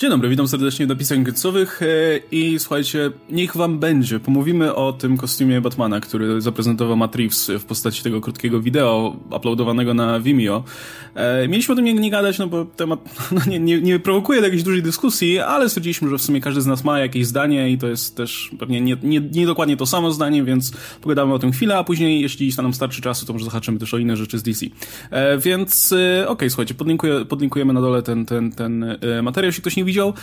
Dzień dobry, witam serdecznie do pisań końcowych e, i słuchajcie, niech wam będzie. Pomówimy o tym kostiumie Batmana, który zaprezentował Matt Reeves w postaci tego krótkiego wideo uploadowanego na Vimeo. E, mieliśmy o tym nie, nie gadać, no bo temat no nie, nie, nie prowokuje do jakiejś dużej dyskusji, ale stwierdziliśmy, że w sumie każdy z nas ma jakieś zdanie i to jest też pewnie nie, nie, nie dokładnie to samo zdanie, więc pogadamy o tym chwilę, a później, jeśli nam starczy czasu, to może zahaczymy też o inne rzeczy z DC. E, więc okej, okay, słuchajcie, podlinkuję, podlinkujemy na dole ten, ten, ten materiał, jeśli ktoś nie widział.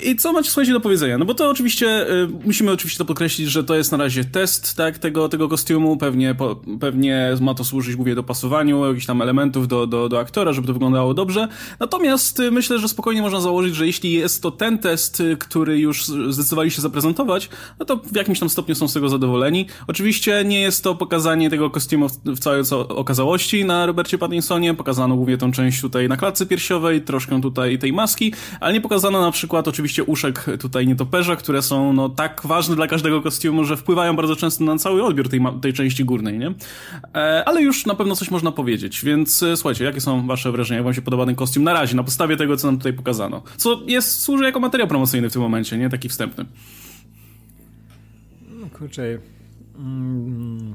I co macie słuchajcie do powiedzenia? No bo to oczywiście, y, musimy oczywiście to podkreślić, że to jest na razie test, tak, tego, tego kostiumu, pewnie, po, pewnie ma to służyć, mówię, dopasowaniu jakichś tam elementów do, do, do aktora, żeby to wyglądało dobrze. Natomiast y, myślę, że spokojnie można założyć, że jeśli jest to ten test, y, który już zdecydowali się zaprezentować, no to w jakimś tam stopniu są z tego zadowoleni. Oczywiście nie jest to pokazanie tego kostiumu w, w całej okazałości na Robercie Pattinsonie, pokazano głównie tą część tutaj na klatce piersiowej, troszkę tutaj tej maski, ale nie pokazano na przykład oczywiście oczywiście uszek tutaj nietoperza, które są no, tak ważne dla każdego kostiumu, że wpływają bardzo często na cały odbiór tej, tej części górnej, nie? E, ale już na pewno coś można powiedzieć, więc e, słuchajcie, jakie są wasze wrażenia, jak wam się podoba ten kostium na razie, na podstawie tego, co nam tutaj pokazano? Co jest, służy jako materiał promocyjny w tym momencie, nie? Taki wstępny. No kurczę... Mm.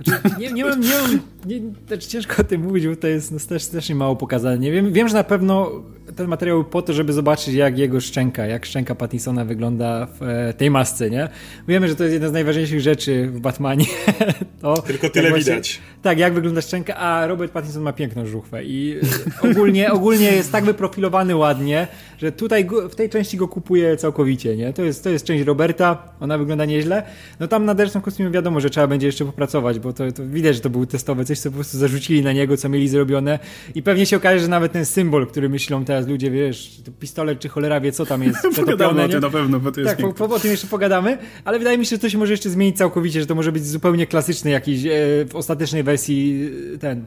Znaczy, nie, nie mam, nie mam nie, znaczy ciężko o tym mówić, bo to jest no, też, też nie mało pokazane. Nie wiem, wiem, że na pewno ten materiał po to, żeby zobaczyć jak jego szczęka, jak szczęka Pattinsona wygląda w e, tej masce, nie? Wiemy, że to jest jedna z najważniejszych rzeczy w Batmanie. to, Tylko tyle właśnie, widać. Tak, jak wygląda szczęka, a Robert Pattinson ma piękną żuchwę i ogólnie, ogólnie jest tak wyprofilowany ładnie, że tutaj w tej części go kupuje całkowicie, nie? To jest, to jest część Roberta, ona wygląda nieźle. No tam na derczym kostiumie wiadomo, że trzeba będzie jeszcze popracować, bo to, to widać, że to był testowy, coś co po prostu zarzucili na niego, co mieli zrobione i pewnie się okaże, że nawet ten symbol, który myślą teraz ludzie, wiesz, pistolet czy cholera wie, co tam jest przetopione. o tym na pewno, bo to jest Tak, po, po, o tym jeszcze pogadamy, ale wydaje mi się, że to się może jeszcze zmienić całkowicie, że to może być zupełnie klasyczny jakiś e, w ostatecznej wersji e, ten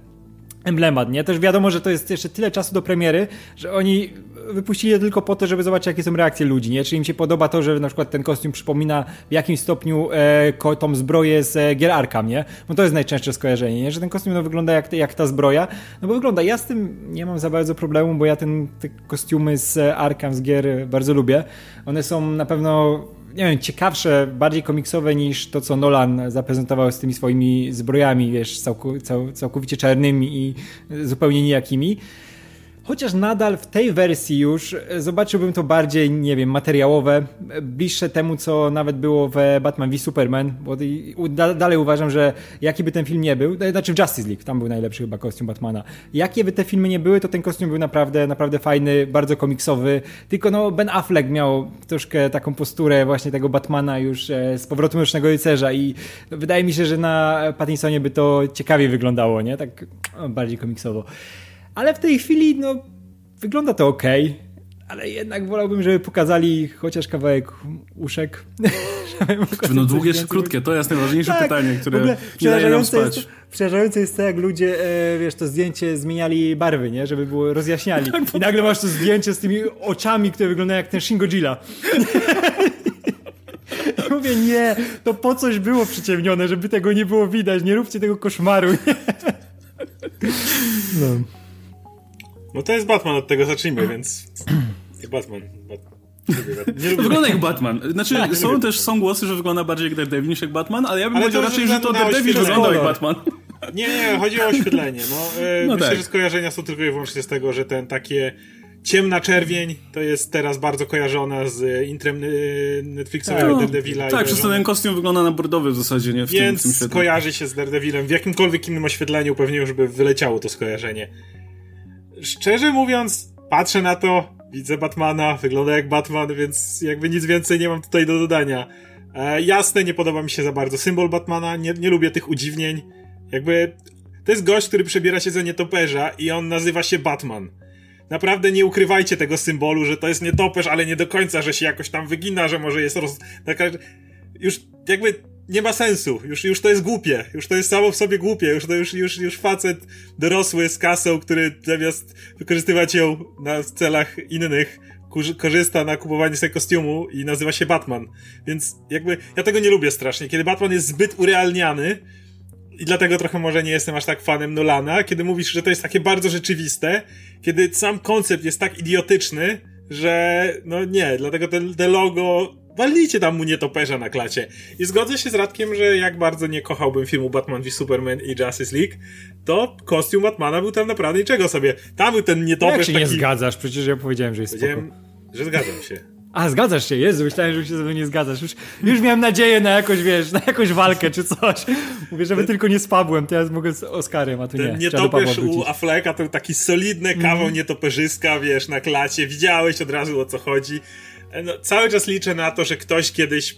emblemat, nie? Też wiadomo, że to jest jeszcze tyle czasu do premiery, że oni wypuścili je tylko po to, żeby zobaczyć, jakie są reakcje ludzi, nie? Czy im się podoba to, że na przykład ten kostium przypomina w jakimś stopniu e, tą zbroję z e, gier Arkham, nie? Bo to jest najczęstsze skojarzenie, nie? Że ten kostium no, wygląda jak, jak ta zbroja. No bo wygląda, ja z tym nie mam za bardzo problemu, bo ja ten, te kostiumy z Arkham, z gier bardzo lubię. One są na pewno nie wiem, ciekawsze, bardziej komiksowe niż to, co Nolan zaprezentował z tymi swoimi zbrojami, wiesz, całku, cał, całkowicie czarnymi i zupełnie nijakimi. Chociaż nadal w tej wersji już e, zobaczyłbym to bardziej, nie wiem, materiałowe, bliższe temu, co nawet było w Batman v Superman, bo dalej uważam, że jaki by ten film nie był, e, znaczy w Justice League, tam był najlepszy chyba kostium Batmana. Jakie by te filmy nie były, to ten kostium był naprawdę, naprawdę fajny, bardzo komiksowy, tylko no Ben Affleck miał troszkę taką posturę właśnie tego Batmana już e, z powrotem Mrocznego Rycerza i wydaje mi się, że na Pattinsonie by to ciekawie wyglądało, nie? Tak bardziej komiksowo. Ale w tej chwili, no, wygląda to ok, ale jednak wolałbym, żeby pokazali chociaż kawałek uszek. no długie czy krótkie, to jest najważniejsze tak, pytanie, które nie daje nam spać. Jest, przerażające jest to, jak ludzie, e, wiesz, to zdjęcie zmieniali barwy, nie? Żeby było rozjaśniali. Tak, I nagle masz to zdjęcie z tymi oczami, które wyglądają jak ten Shin Godzilla. mówię, nie, to po coś było przyciemnione, żeby tego nie było widać, nie róbcie tego koszmaru. Nie? No. No to jest Batman, od tego zacznijmy, więc... Batman. Nie wygląda jak Batman. Znaczy, tak, są też są głosy, że wygląda bardziej jak Daredevil niż jak Batman, ale ja bym ale powiedział raczej, że to Daredevil wygląda jak Batman. Nie, nie, chodzi o oświetlenie. No, e, no myślę, tak. że skojarzenia są tylko i wyłącznie z tego, że ten takie ciemna czerwień to jest teraz bardzo kojarzona z intrem e, Netflixowego no, Daredevila. Tak, przez ten kostium wygląda na bordowy w zasadzie, nie? W Więc tym, w tym kojarzy się z Daredevilem. W jakimkolwiek innym oświetleniu pewnie już by wyleciało to skojarzenie szczerze mówiąc, patrzę na to, widzę Batmana, wygląda jak Batman, więc jakby nic więcej nie mam tutaj do dodania. E, jasne, nie podoba mi się za bardzo symbol Batmana, nie, nie lubię tych udziwnień. Jakby to jest gość, który przebiera się za nietoperza i on nazywa się Batman. Naprawdę nie ukrywajcie tego symbolu, że to jest nietoperz, ale nie do końca, że się jakoś tam wygina, że może jest roz... Taka... Już jakby nie ma sensu. Już, już to jest głupie. Już to jest samo w sobie głupie. Już to już, już, już facet dorosły z kasą, który zamiast wykorzystywać ją na celach innych, korzysta na kupowanie sobie kostiumu i nazywa się Batman. Więc jakby ja tego nie lubię strasznie. Kiedy Batman jest zbyt urealniany i dlatego trochę może nie jestem aż tak fanem Nolana, kiedy mówisz, że to jest takie bardzo rzeczywiste, kiedy sam koncept jest tak idiotyczny, że no nie, dlatego te, te logo walnijcie tam mu nietoperza na klacie. I zgodzę się z Radkiem, że jak bardzo nie kochałbym filmu Batman v Superman i Justice League, to kostium Batmana był tam naprawdę niczego sobie. Tam był ten nietoperz Jak się taki... nie zgadzasz? Przecież ja powiedziałem, że jest Powiedziałem, spoko. że zgadzam się. A, zgadzasz się, Jezu, myślałem, że się ze mną nie zgadzasz. Już, już miałem nadzieję na jakąś, wiesz, na jakąś walkę czy coś. Mówię, żeby tylko nie spadłem, teraz mogę z Oscarem, a tu nie. Ten Pawła nietoperz u. Afflecka to taki solidny kawał Mhm. nietoperzyska, wiesz, na klacie. Widziałeś od razu o co chodzi. E, No, cały czas liczę na to, że ktoś kiedyś,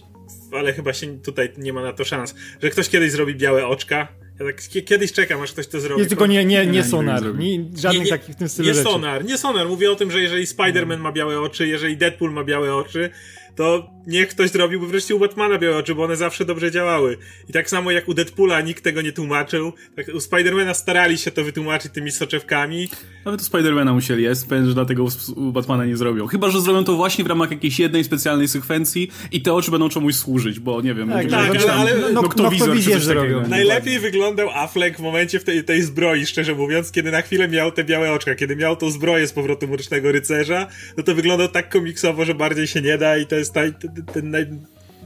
ale chyba się tutaj nie ma na to szans, że ktoś kiedyś zrobi białe oczka. Ja tak kie- kiedyś czekam, aż ktoś to zrobi. Jest tylko nie, nie, nie nie sonar, nie, żadnych takich w tym stylu nie sonar, nie sonar. Mówię o tym, że jeżeli Spider-Man ma białe oczy, jeżeli Deadpool ma białe oczy, to niech ktoś zrobiłby wreszcie u Batmana białe oczy, bo one zawsze dobrze działały. I tak samo jak u Deadpoola nikt tego nie tłumaczył, tak u Spidermana starali się to wytłumaczyć tymi soczewkami. Nawet u Spidermana musieli, jest pewien, że dlatego u- Batmana nie zrobią. Chyba, że zrobią to właśnie w ramach jakiejś jednej specjalnej sekwencji i te oczy będą czemuś służyć, bo nie wiem, Tak, tak, tam ale- no- noktowizor coś zrobią. takiego. Najlepiej wyglądał Affleck w momencie w tej, tej zbroi, szczerze mówiąc, kiedy na chwilę miał te białe oczka, kiedy miał tą zbroję z powrotem Mrocznego Rycerza, no to wyglądał tak komiksowo, że bardziej się nie da i to jest taj, ten, naj,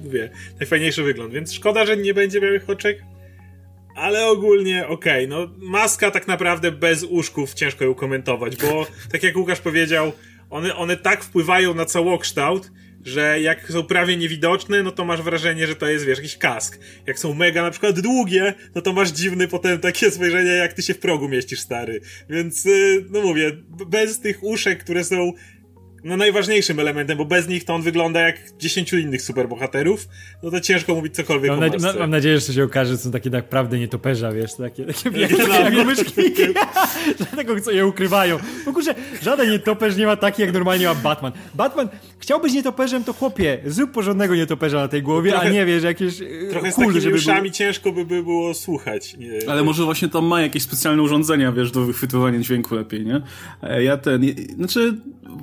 mówię, najfajniejszy wygląd, więc szkoda, że nie będzie białych oczek, ale ogólnie okej, no maska tak naprawdę bez uszków ciężko ją komentować, bo tak jak Łukasz powiedział, one, one tak wpływają na całokształt, że jak są prawie niewidoczne, no to masz wrażenie, że to jest, wiesz, jakiś kask. Jak są mega na przykład długie, no to masz dziwny potem takie spojrzenie, jak ty się w progu mieścisz, stary. Więc, y, no mówię, bez tych uszek, które są no najważniejszym elementem, bo bez nich to on wygląda jak 10 innych superbohaterów, no to ciężko mówić cokolwiek Mam, o nadzie- masce. mam nadzieję, że to się okaże, że są takie naprawdę nietoperza, wiesz, takie, takie, takie, no, takie no. myszki. Dlatego co je ukrywają. Bo kurczę, żaden nietoperz nie ma taki, jak normalnie ma Batman. Batman, chciałbyś nietoperzem, to chłopie, zrób porządnego nietoperza na tej głowie, Trochę- a nie wiesz, jakieś Trochę z kul, takimi żeby uszami ciężko by, by było słuchać. Nie, Ale może właśnie tam ma jakieś specjalne urządzenia, wiesz, do wychwytywania dźwięku lepiej, nie? E, Ja ten, znaczy,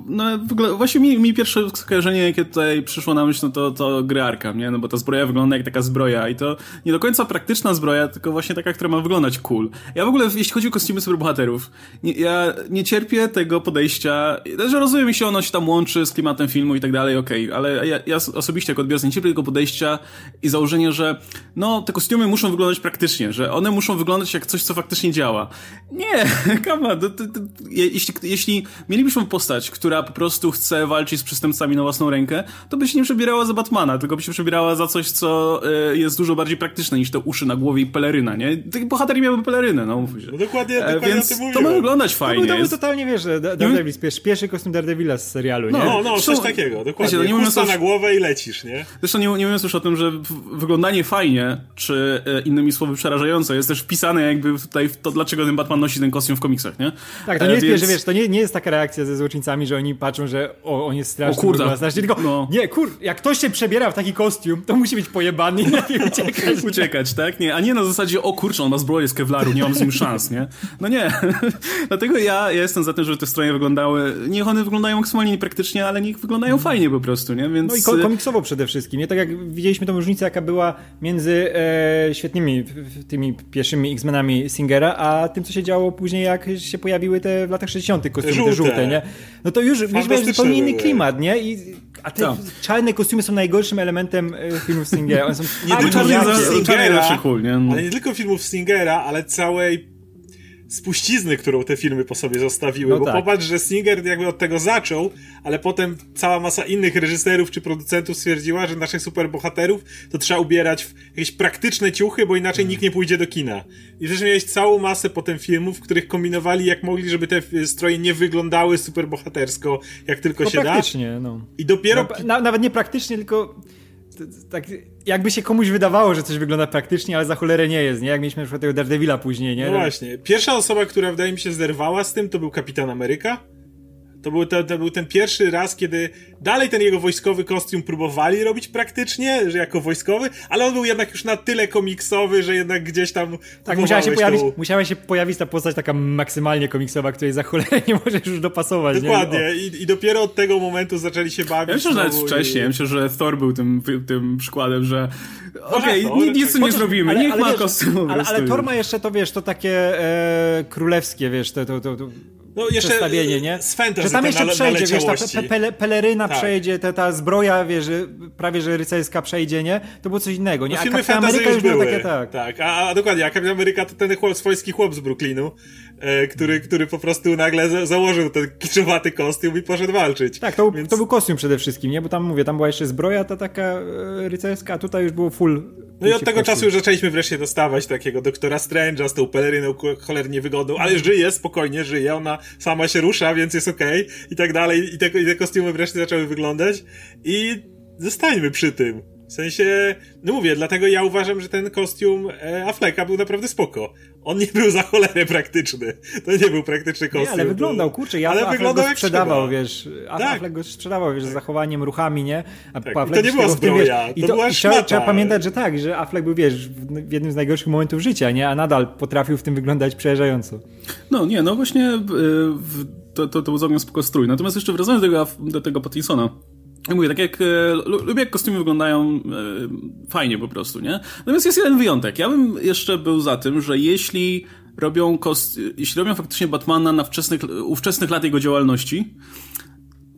no w ogóle, właśnie mi, mi pierwsze skojarzenie, jakie tutaj przyszło na myśl, no to, to gry Arkham, nie? No bo ta zbroja wygląda jak taka zbroja i to nie do końca praktyczna zbroja, tylko właśnie taka, która ma wyglądać cool. Ja w ogóle, jeśli chodzi o kostiumy superbohaterów, nie, ja nie cierpię tego podejścia, że rozumiem, mi się ono się tam łączy z klimatem filmu i tak dalej, okej, ale ja, ja osobiście jako odbiorca nie cierpię tego podejścia i założenia, że no, te kostiumy muszą wyglądać praktycznie, że one muszą wyglądać jak coś, co faktycznie działa. Nie, je- jeśli, jeśli mielibyśmy postać, która po prostu chce walczyć z przestępcami na własną rękę, to by się nie przebierała za Batmana, tylko by się przebierała za coś, co y, jest dużo bardziej praktyczne niż te uszy na głowie i peleryna, nie? Tych bohaterowie miały pelerynę, no. No dokładnie, E, dokładnie więc o tym to mówiłem. ma wyglądać To fajnie. był, to był totalnie, wiesz, Da- Daredevil, pierwszy, pierwszy kostium Daredevila z serialu, nie? No, no, coś Zresztą- takiego, Wiecie, dokładnie. no nie Chusta o- na głowę i lecisz, nie? Zresztą nie, nie mówiąc już o tym, że wyglądanie fajnie, czy e, innymi słowy przerażające, jest też wpisane jakby tutaj w to, dlaczego ten Batman nosi ten kostium w komiksach, nie? Tak, to E, nie jest, więc- że wiesz, to nie, nie jest taka reakcja ze złoczyńcami, że oni patrzą, że o, on jest straszny, O kurda. tylko No. nie, kur, jak ktoś się przebiera w taki kostium, to musi być pojebany i uciekać. uciekać, tak? Nie, a nie na zasadzie, o kurczę, on ma zbroję z kevlaru, nie mam z nim szans, nie? No nie. Dlatego ja, ja jestem za tym, żeby te stroje wyglądały, niech one wyglądają maksymalnie niepraktycznie, ale niech wyglądają fajnie po prostu, nie? Więc... No i ko- komiksowo przede wszystkim, nie? Tak jak widzieliśmy tą różnicę, jaka była między e, świetnymi tymi pierwszymi X-Menami Singera, a tym, co się działo później, jak się pojawiły te w latach 60. kostiumy, te Żółte. żółte, nie? No to już mieliśmy Fantastyczne zupełnie inny klimat, nie? I, a te Tak. czarne kostiumy są najgorszym elementem e, filmów Singera. One są Nie ale tylko filmów Stingera, ale nie tylko filmów Stingera, ale całej spuścizny, którą te filmy po sobie zostawiły, No bo tak. popatrz, że Singer jakby od tego zaczął, ale potem cała masa innych reżyserów czy producentów stwierdziła, że naszych superbohaterów to trzeba ubierać w jakieś praktyczne ciuchy, bo inaczej nikt nie pójdzie do kina. I przecież miałeś całą masę potem filmów, w których kombinowali jak mogli, żeby te y, stroje nie wyglądały superbohatersko, jak tylko No się da. praktycznie, no. I dopiero... No, na, nawet nie praktycznie, tylko tak jakby się komuś wydawało, że coś wygląda praktycznie, ale za cholerę nie jest, nie? Jak mieliśmy na tego Daredevila później, nie? No właśnie. Pierwsza osoba, która wydaje mi się zerwała z tym, to był Kapitan Ameryka. To był, to, to był ten pierwszy raz, kiedy dalej ten jego wojskowy kostium próbowali robić praktycznie, że jako wojskowy, ale on był jednak już na tyle komiksowy, że jednak gdzieś tam. Tak, musiała się, pojawić, tą- musiała się pojawić ta postać taka maksymalnie komiksowa, której za cholerę nie możesz już dopasować. Dokładnie. Nie? I, I dopiero od tego momentu zaczęli się bawić. Ja myślę, że nawet znowu i- wcześniej. Ja myślę, że Thor był tym, tym przykładem, że okej, Thor, nic, nic nie zrobimy, Ale- niech ale ma kostium Ale, prostu ale Thor ma jeszcze to, wiesz, to takie e, królewskie, wiesz, to, to, to, to no jeszcze przestawienie, nie? Z fantasy że tam jeszcze te przejdzie, wiesz, ta pe pele peleryna Tak. przejdzie, ta, ta zbroja, wiesz, że prawie, że rycerska przejdzie, nie? To było coś innego, nie? No, A filmy Kapitan Ameryka już były. takie, tak. A, a dokładnie, a Kapitan Ameryka to ten chłop, swojski chłop z Brooklynu, e, który, który po prostu nagle za założył ten kiczowaty kostium i poszedł walczyć. Tak, to, Więc- to był kostium przede wszystkim, nie? Bo tam, mówię, tam była jeszcze zbroja ta taka e, rycerska, a tutaj już było full... No i od tego czasu już zaczęliśmy wreszcie dostawać takiego doktora Strange'a z tą peleryną cholernie wygodną, ale żyje, spokojnie żyje, ona sama się rusza, więc jest okej i tak dalej. I te, I te kostiumy wreszcie zaczęły wyglądać i zostańmy przy tym. W sensie, no mówię, dlatego ja uważam, że ten kostium e, Afflecka był naprawdę spoko. On nie był za cholerę praktyczny. To nie był praktyczny kostium. Nie, ale wyglądał, to... kurczę, ja ale Affleck wyglądał go jak sprzedawał, trzeba. wiesz, a Tak. Affleck go sprzedawał, wiesz, z zachowaniem, ruchami, nie? A Tak, Affleck i to nie była zbroja, wiesz, i to była i trzeba, trzeba pamiętać, że tak, że Affleck był, wiesz, w, jednym z najgorszych momentów życia, nie? A nadal potrafił w tym wyglądać przerażająco. No nie, no właśnie e, to, to, to był całkiem spoko strój. Natomiast jeszcze wracając do tego, do tego Pattinsona. Mówię, tak jak e, lu- lubię jak kostiumy wyglądają e, fajnie po prostu, nie? Natomiast jest jeden wyjątek. Ja bym jeszcze był za tym, że jeśli robią kost... jeśli robią faktycznie Batmana na wczesnych, ówczesnych lat jego działalności,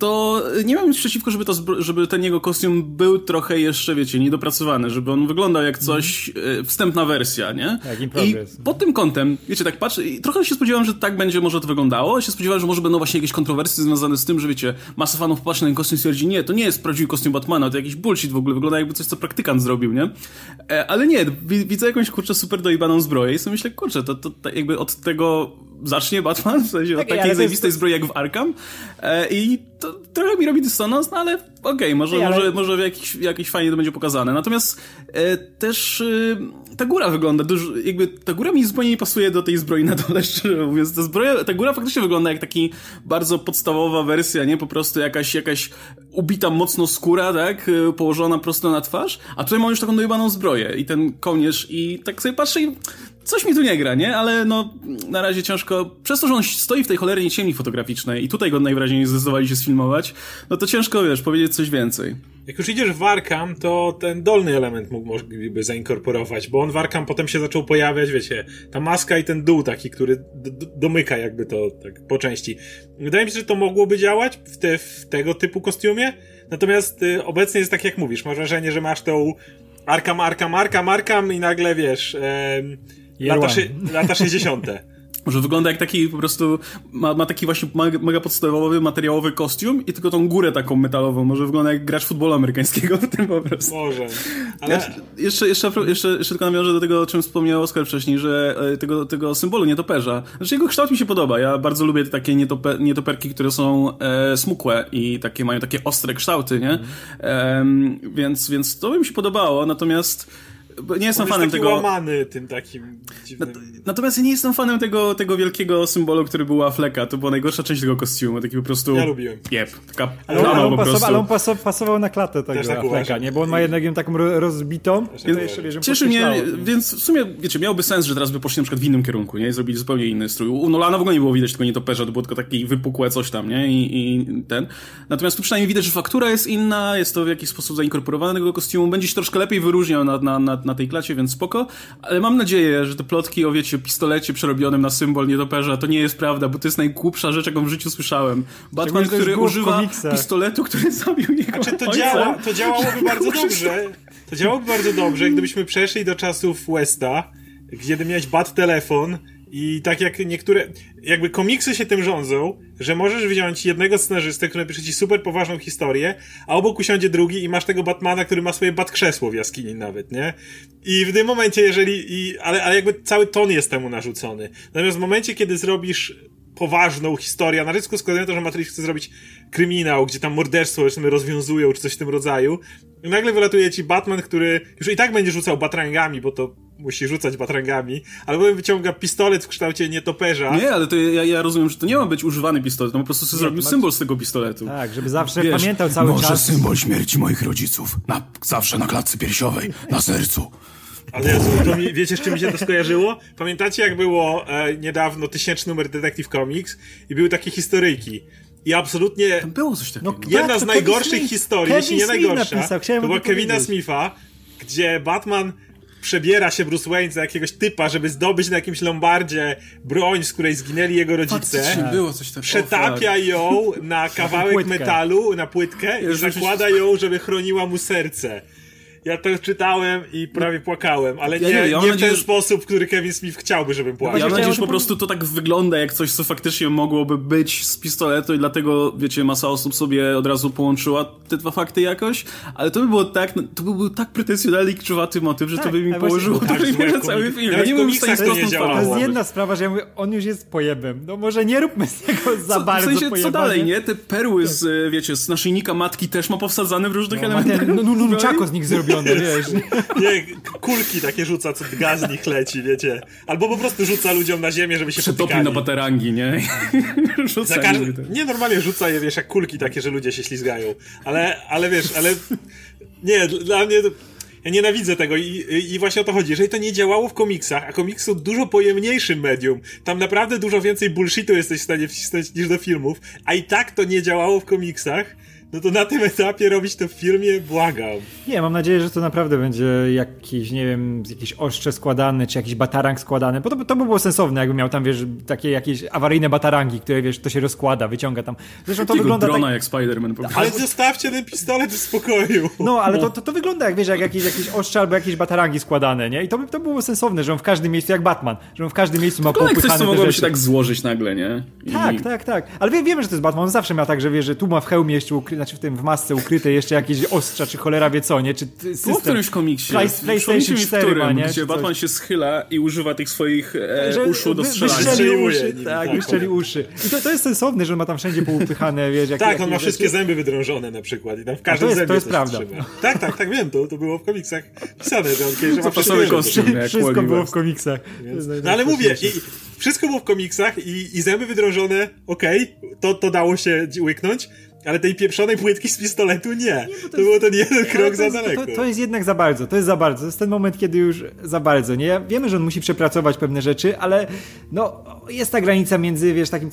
to nie mam nic przeciwko, żeby, to, żeby ten jego kostium był trochę jeszcze, wiecie, niedopracowany, żeby on wyglądał jak coś, e, wstępna wersja, nie? In I pod tym kątem, wiecie, tak patrzę i trochę się spodziewałem, że tak będzie może to wyglądało, się spodziewałem, że może będą właśnie jakieś kontrowersje związane z tym, że wiecie, masa fanów popatrzy na ten kostium i stwierdzi, nie, to nie jest prawdziwy kostium Batmana, to jakiś bullshit w ogóle, wygląda jakby coś, co praktykant zrobił, nie? E, ale nie, wi- widzę jakąś, kurczę, super dojebaną zbroję i sobie myślę, kurczę, to, to, to jakby od tego zacznie Batman, w sensie od Tak, takiej jest- zajebistej zbroi jak w Arkham e, i to trochę mi robi dysonans, no ale okej, może, Ej, ale- może, może w jakiś, jakiś fajnie to będzie pokazane. Natomiast e, też e, ta góra wygląda dużo, jakby ta góra mi zupełnie nie pasuje do tej zbroi na dole, szczerze mówiąc. Ta zbroja, ta góra faktycznie wygląda jak taki bardzo podstawowa wersja, nie? Po prostu jakaś, jakaś ubita mocno skóra, tak? E, Położona prosto na twarz, a tutaj mam już taką dojebaną zbroję i ten kołnierz i tak sobie patrzę i coś mi tu nie gra, nie? Ale no, na razie ciężko, przez to, że on stoi w tej cholernie ciemni fotograficznej i tutaj go najwyraźniej nie zdecydowali się sfilmować, no to ciężko, wiesz, powiedzieć coś więcej. Jak już idziesz w Arkham, to ten dolny element mógł mogliby zainkorporować, bo on w Arkham potem się zaczął pojawiać, wiecie, ta maska i ten dół taki, który domyka jakby to tak po części. Wydaje mi się, że to mogłoby działać w, te, w tego typu kostiumie, natomiast y, obecnie jest tak jak mówisz, masz wrażenie, że masz tą Arkham, Arkham, Arkham, Arkham i nagle wiesz, em, lata, szy- lata 60. Może wygląda jak taki po prostu, ma, ma taki właśnie mega, mega podstawowy, materiałowy kostium i tylko tą górę taką metalową. Może wygląda jak gracz futbolu amerykańskiego w tym po prostu. Może. Ale... Ja, jeszcze, jeszcze, jeszcze, jeszcze tylko nawiążę do tego, o czym wspomniał Oskar wcześniej, że e, tego, tego symbolu nietoperza. Znaczy jego kształt mi się podoba. Ja bardzo lubię te takie nietope, nietoperki, które są e, smukłe i takie mają takie ostre kształty, nie? Em, więc, więc to by mi się podobało, natomiast nie jestem On jest fanem taki tego. łamany tym takim dziwnym... Natomiast ja nie jestem fanem tego, tego wielkiego symbolu, który był u Afflecka. To była najgorsza część tego kostiumu. Taki po prostu. Ja lubiłem. Jep, taka Ale on, ale on, po pasował, prostu. ale on pasował, pasował na klatę tego tak Afflecka, uważam. nie? Bo on ma jednak ją taką ro- rozbitą, Cieszy mnie, więc w sumie, wiecie, miałby sens, że teraz by poszli na przykład w innym kierunku, nie? I zrobili zupełnie inny strój. U Nolana w ogóle nie było widać tylko nietoperza, to było tylko takie wypukłe coś tam, nie? I, I ten. Natomiast tu przynajmniej widać, że faktura jest inna, jest to w jakiś sposób zainkorporowane do tego kostiumu, będzie się troszkę lepiej wyróżniał na, na, na, na tej klacie, więc spoko. Ale mam nadzieję, że te plotki o, wiecie, pistolecie przerobionym na symbol nietoperza, to nie jest prawda, bo to jest najgłupsza rzecz, jaką w życiu słyszałem. Batman, który używa pistoletu, który zabił jego Czy to, działa, to działałoby bardzo dobrze. To działałoby bardzo dobrze, gdybyśmy przeszli do czasów Westa, gdzie miałeś bat telefon i tak jak niektóre, jakby komiksy się tym rządzą, że możesz wziąć jednego scenarzystę, który napisze ci super poważną historię, a obok usiądzie drugi i masz tego Batmana, który ma swoje bat krzesło w jaskini nawet, nie? I w tym momencie, jeżeli, i, ale, ale jakby cały ton jest temu narzucony. Natomiast w momencie, kiedy zrobisz poważną historię, na rysku składają to, że Matrix chce zrobić kryminał, gdzie tam morderstwo powiedzmy rozwiązują, czy coś w tym rodzaju. I nagle wylatuje ci Batman, który już i tak będzie rzucał batrangami, bo to musi rzucać batrangami, ale potem wyciąga pistolet w kształcie nietoperza. Nie, ale to ja, ja rozumiem, że to nie ma być używany pistolet, no po prostu sobie zrobił symbol z tego pistoletu. Tak, żeby zawsze Wiesz, pamiętał cały Może czas. symbol śmierci moich rodziców. Na, zawsze na klatce piersiowej, na sercu. Ale Jezu, to mi, wiecie, z czym mi się to skojarzyło? Pamiętacie, jak było e, niedawno tysięczny numer Detective Comics i były takie historyjki. I absolutnie Było coś takiego. No, jedna Tak, z to najgorszych Smith. historii, Kevin jeśli nie Smith najgorsza, napisał, to była Kevina. Smitha, gdzie Batman przebiera się Bruce Wayne za jakiegoś typa, żeby zdobyć na jakimś lombardzie broń, z której zginęli jego rodzice. Faktycznie było coś takiego. Przetapia ją na kawałek metalu, na płytkę i zakłada ją, żeby chroniła mu serce. Ja to czytałem i prawie płakałem, ale Ja nie, nie, nie, ja mam w ten że- sposób, który Kevin Smith chciałby, żebym płakał. Ja mam nadzieję, że po prostu to tak wygląda jak coś, co faktycznie mogłoby być z pistoletu i dlatego, wiecie, masa osób sobie od razu połączyła te dwa fakty jakoś, ale to by było tak, to by był tak pretensjonalny i krzywaty motyw, że Tak, to by mi właśnie- położyło Tak, na komik- cały film. Ja nie w byłem w stanie to nie jest jedna sprawa, że ja mówię, on już jest pojebem. No może nie róbmy z tego za Co, bardzo w sensie, co dalej, nie? Te perły z, e, wiecie, z naszyjnika matki też ma powsadzane w różnych Ma elementach. ten no, no, nunchako z nich zrobione, wiesz. Nie, kulki takie rzuca, co gaz z nich leci, wiecie. Albo po prostu rzuca ludziom na ziemię, żeby się Przetopił potykali. na baterangi, nie? Rzuca każ... niby te- Nie, normalnie rzuca je, wiesz, jak kulki takie, że ludzie się ślizgają. Ale, ale wiesz, ale... Nie, dla mnie... Ja nienawidzę tego i, i właśnie o to chodzi. Jeżeli to nie działało w komiksach, a komiksy są dużo pojemniejszym medium, tam naprawdę dużo więcej bullshitu jesteś w stanie wcisnąć niż do filmów, a i tak to nie działało w komiksach, no to na tym etapie robić to w filmie, błagam. Nie, mam nadzieję, że to naprawdę będzie jakiś, nie wiem, jakieś ostrze składane, czy jakiś batarang składany, bo to, to by było sensowne, jakby miał tam, wiesz, takie jakieś awaryjne batarangi, które, wiesz, to się rozkłada, wyciąga tam. Zresztą to Takiego wygląda drona tak... jak Spider-Man po. Ale zostawcie ten pistolet w spokoju. No, ale to, to, to wygląda jak, wiesz, jak jakieś, jakieś ostrze albo jakieś batarangi składane, nie? I to by to było sensowne, że on w każdym miejscu, jak Batman, że on w każdym miejscu ma No jak coś, co te mogłoby rzeczy. się tak złożyć nagle, nie? I... Tak, tak, tak. Ale wie, wiemy, że to jest Batman. On zawsze miał tak, że wie, że tu ma w hełmie jeszcze ukry... znaczy w tym w masce ukryte jeszcze jakieś ostrza, czy cholera wie co, nie? Czy system. Było w którymś komiksie. Play- PlayStation mi, w 4 którym, ma, nie? gdzie Batman się schyla i używa tych swoich e, Że uszu do strzelania. Wyszczeli uszy, tak, wyszczeli uszy. I to, to jest sensowne, że on ma tam wszędzie poupychane, wiesz, jak, Tak, on ma rzeczy. wszystkie zęby wydrążone na przykład i tam w każdym jest- zębie to jest prawda. trzyma. Tak, tak, tak, wiem, to, to było w komiksach pisane, że on kiedyś kostium. zęby. jak Wszystko Wally było w komiksach. No ale mówię, i wszystko było w komiksach i, i zęby wydrążone, okej, to, to dało się łyknąć, ale tej pieprzonej płytki z pistoletu nie. to, było ten jeden krok to za jest, daleko. To, to jest jednak za bardzo, to jest za bardzo. To jest ten moment, kiedy już za bardzo, nie? Wiemy, że on musi przepracować pewne rzeczy, ale no, jest ta granica między, wiesz, takim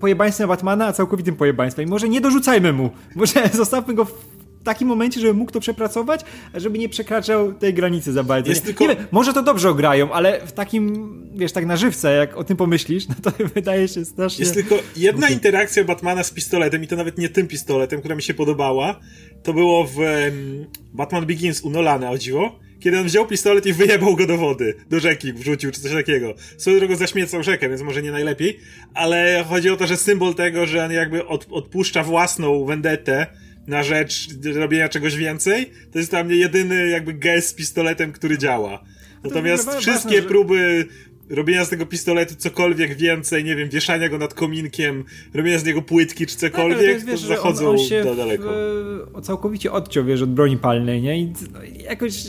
pojebaństwem Batmana, a całkowitym pojebaństwem. I może nie dorzucajmy mu, może zostawmy go w takim momencie, żeby mógł to przepracować, a żeby nie przekraczał tej granicy za bardzo. Jest nie, tylko- nie wiem, może to dobrze ograją, ale w takim, wiesz, tak na żywca, jak o tym pomyślisz, no to wydaje się strasznie... Jest tylko jedna interakcja Batmana z pistoletem i to nawet nie tym pistoletem, która mi się podobała. To było w em, Batman Begins u Nolana, o dziwo. Kiedy on wziął pistolet i wyjebał go do wody, do rzeki wrzucił, czy coś takiego. Swoją drogą zaśmiecał rzekę, więc może nie najlepiej, ale chodzi o to, że symbol tego, że on jakby od, odpuszcza własną vendetę na rzecz robienia czegoś więcej, to jest dla mnie jedyny jakby gest z pistoletem, który działa. Natomiast ważne, wszystkie że- próby robienia z tego pistoletu cokolwiek więcej, nie wiem, wieszania go nad kominkiem, robienia z niego płytki czy Tak, cokolwiek, to, jest, wiesz, że zachodzą on, on się do daleko. W, całkowicie odciął, wiesz, od broni palnej, nie? I no, jakoś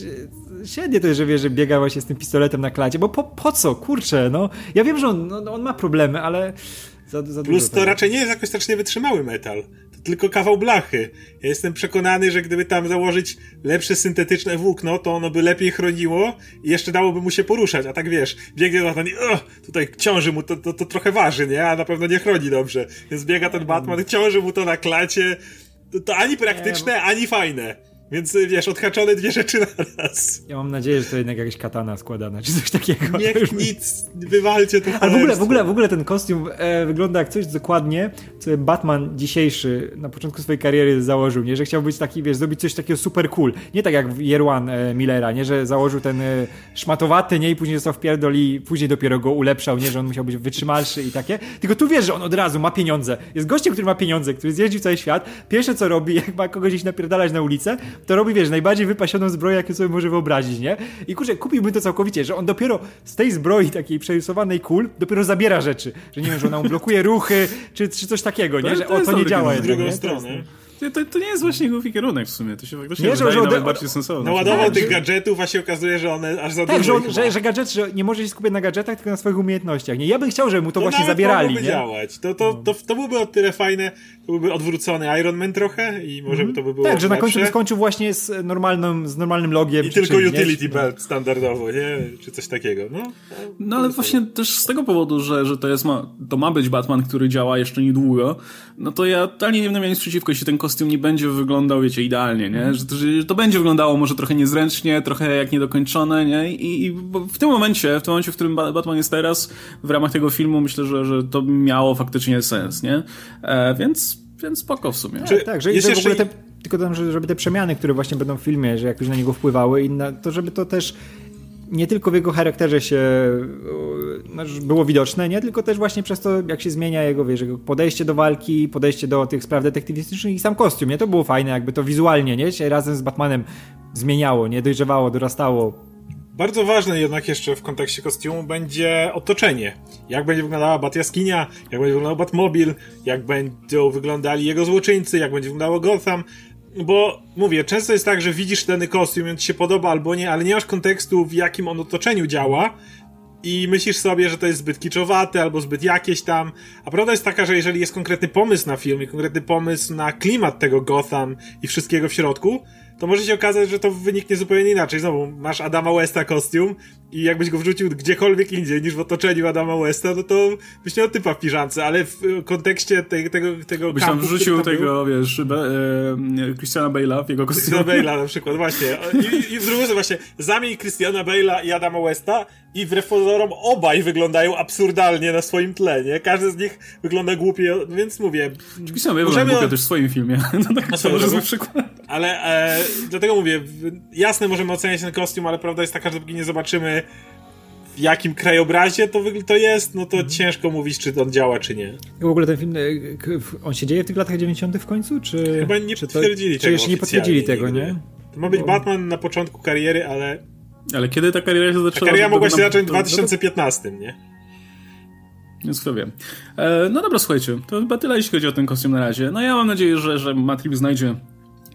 e, średnie to jest, że wiesz, że biega właśnie z tym pistoletem na klacie, bo po, po co, kurczę, no. Ja wiem, że on, no, on ma problemy, ale za, za Plus to tego. raczej nie jest jakoś strasznie wytrzymały metal. To tylko kawał blachy. Ja jestem przekonany, że gdyby tam założyć lepsze syntetyczne włókno, to ono by lepiej chroniło i jeszcze dałoby mu się poruszać. A tak wiesz, biegnie Batman i "Ugh", tutaj ciąży mu, to, to, to trochę waży, nie? A na pewno nie chroni dobrze. Więc biega ten Batman, ciąży mu to na klacie. To, to ani praktyczne, ani fajne. Więc y, wiesz, odhaczone dwie rzeczy na raz. Ja mam nadzieję, że to jednak jakaś katana składana, czy coś takiego. Niech nic, wywalcie to Ale w ogóle, w ogóle, w ogóle ten kostium e, wygląda jak coś dokładnie, co Batman dzisiejszy na początku swojej kariery założył, nie? Że chciał być taki, wiesz, zrobić coś takiego super cool. Nie tak jak w Year One e, Millera, nie? Że założył ten e, szmatowaty, nie? I później został wpierdol i później dopiero go ulepszał, nie? Że on musiał być wytrzymalszy i takie. Tylko tu wiesz, że on od razu ma pieniądze. Jest gościem, który ma pieniądze, który zjeździł cały świat. Pierwsze co robi, jak ma kogoś gdzieś napierdalać na ulicę, to robi, wiesz, najbardziej wypasioną zbroję, jaką sobie może wyobrazić, nie? I kurczę, kupiłbym to całkowicie, że on dopiero z tej zbroi takiej przerysowanej kul dopiero zabiera rzeczy. Że nie wiem, że ona mu blokuje ruchy, czy, czy coś takiego, nie? To- Że to o, to nie działa jednak, drugą nie? stronę. To, to, to nie jest właśnie głupi kierunek w sumie, to się faktycznie Nie, że- wydaje że ode- bardziej sensowne. Naładował Tak, tych że- gadżetów, a się okazuje, że one aż za Tak, dużo że, ich że, ma. że gadżet, że nie może się skupiać na gadżetach, tylko na swoich umiejętnościach. Nie, ja bym chciał, żeby mu to, właśnie nawet zabierali, mogłoby nie? działać. To, to, to, to byłoby o tyle fajne. Byłby odwrócony Iron Man trochę i może by to by było Tak, że na końcu by skończył właśnie z normalnym, z normalnym logiem. I czy tylko czymś, nie? utility belt standardowo, nie? Czy coś takiego, no. No ale właśnie też z tego powodu, że, że to jest ma, to ma być Batman, który działa jeszcze niedługo, no to ja totalnie nie będę miał nic przeciwko, jeśli ten kostium nie będzie wyglądał, wiecie, idealnie, nie? Że, to- że to będzie wyglądało może trochę niezręcznie, trochę jak niedokończone, nie? I, i bo w tym momencie, w tym momencie, w którym Ba- Batman jest teraz, w ramach tego filmu, myślę, że, że to miało faktycznie sens, nie? E, więc, więc spoko w sumie. Czy- Tak, że, jest że w ogóle te, tylko tam, że- żeby te przemiany, które właśnie będą w filmie, że jakoś na niego wpływały, i na, to żeby to też nie tylko w jego charakterze się no, było widoczne, nie? Tylko też właśnie przez to, jak się zmienia jego, wiesz, jego podejście do walki, podejście do tych spraw detektywistycznych i sam kostium, nie? To było fajne, jakby to wizualnie, nie? Się razem z Batmanem zmieniało, nie? Dojrzewało, dorastało. Bardzo ważne jednak jeszcze w kontekście kostiumu będzie otoczenie. Jak będzie wyglądała Batjaskinia, jak będzie wyglądał Batmobil, jak będą wyglądali jego złoczyńcy, jak będzie wyglądało Gotham. Bo mówię, często jest tak, że widzisz dany kostium on ci się podoba albo nie, ale nie masz kontekstu w jakim on otoczeniu działa i myślisz sobie, że to jest zbyt kiczowaty albo zbyt jakieś tam. A prawda jest taka, że jeżeli jest konkretny pomysł na film i konkretny pomysł na klimat tego Gotham i wszystkiego w środku, to może się okazać, że to wyniknie zupełnie inaczej. Znowu, masz Adama Westa kostium i jakbyś go wrzucił gdziekolwiek indziej niż w otoczeniu Adama Westa, no to byś miał typa w piżance, ale w y, kontekście tej, tego, tego Byś tam wrzucił tam był- tego, wiesz, be, e, Christiana Bale'a w jego kostiumie. Christiana Bale'a na przykład, właśnie. I, i w drugim właśnie, zamień Christiana Bale'a i Adama Westa i wbrew pozorom obaj wyglądają absurdalnie na swoim tle, nie? Każdy z nich wygląda głupio, więc mówię, Christian Bale Możemy- Możemy... też w swoim filmie. No tak, to może zły przykład. ale e, dlatego mówię, jasne możemy oceniać ten kostium, ale prawda jest taka, że dopóki nie zobaczymy w jakim krajobrazie to, to jest, no to ciężko mówić, czy on działa, czy nie. I w ogóle ten film, e, on się dzieje w tych latach 90. w końcu? Czy, Chyba nie czy to- potwierdzili Czy tego jeszcze nie potwierdzili tego, nie? To ma być Bo- Batman na początku kariery, ale Ale kiedy ta kariera się ta zaczęła? kariera To- mogła to- się zacząć w to- 2015, nie? Więc kto wie. E, no dobra, słuchajcie, to chyba tyle, jeśli chodzi o ten kostium na razie. No ja mam nadzieję, że, że Matrix znajdzie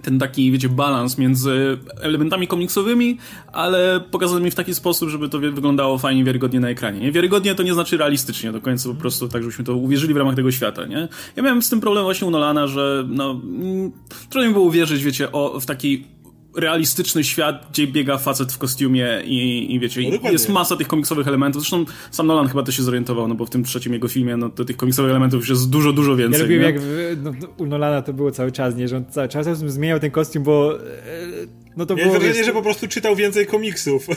ten taki, wiecie, balans między elementami komiksowymi, ale pokazanymi w taki sposób, żeby to wyglądało fajnie, wiarygodnie na ekranie. Nie? Wiarygodnie to nie znaczy realistycznie do końca, po prostu tak, żebyśmy to uwierzyli w ramach tego świata, nie? Ja miałem z tym problem właśnie u Nolana, że no, mm, trudno mi było uwierzyć, wiecie, o, w taki realistyczny świat, gdzie biega facet w kostiumie i, i wiecie, No i jest masa tych komiksowych elementów. Zresztą sam Nolan chyba to się zorientował, no bo w tym trzecim jego filmie, no to tych komiksowych elementów już jest dużo, dużo więcej. Ja lubiłem, nie? jak w, no, u Nolana to było cały czas, nie? Że on cały czas zmieniał ten kostium, bo e, no to Miałem było... wrażenie, wiesz, że po prostu czytał więcej komiksów.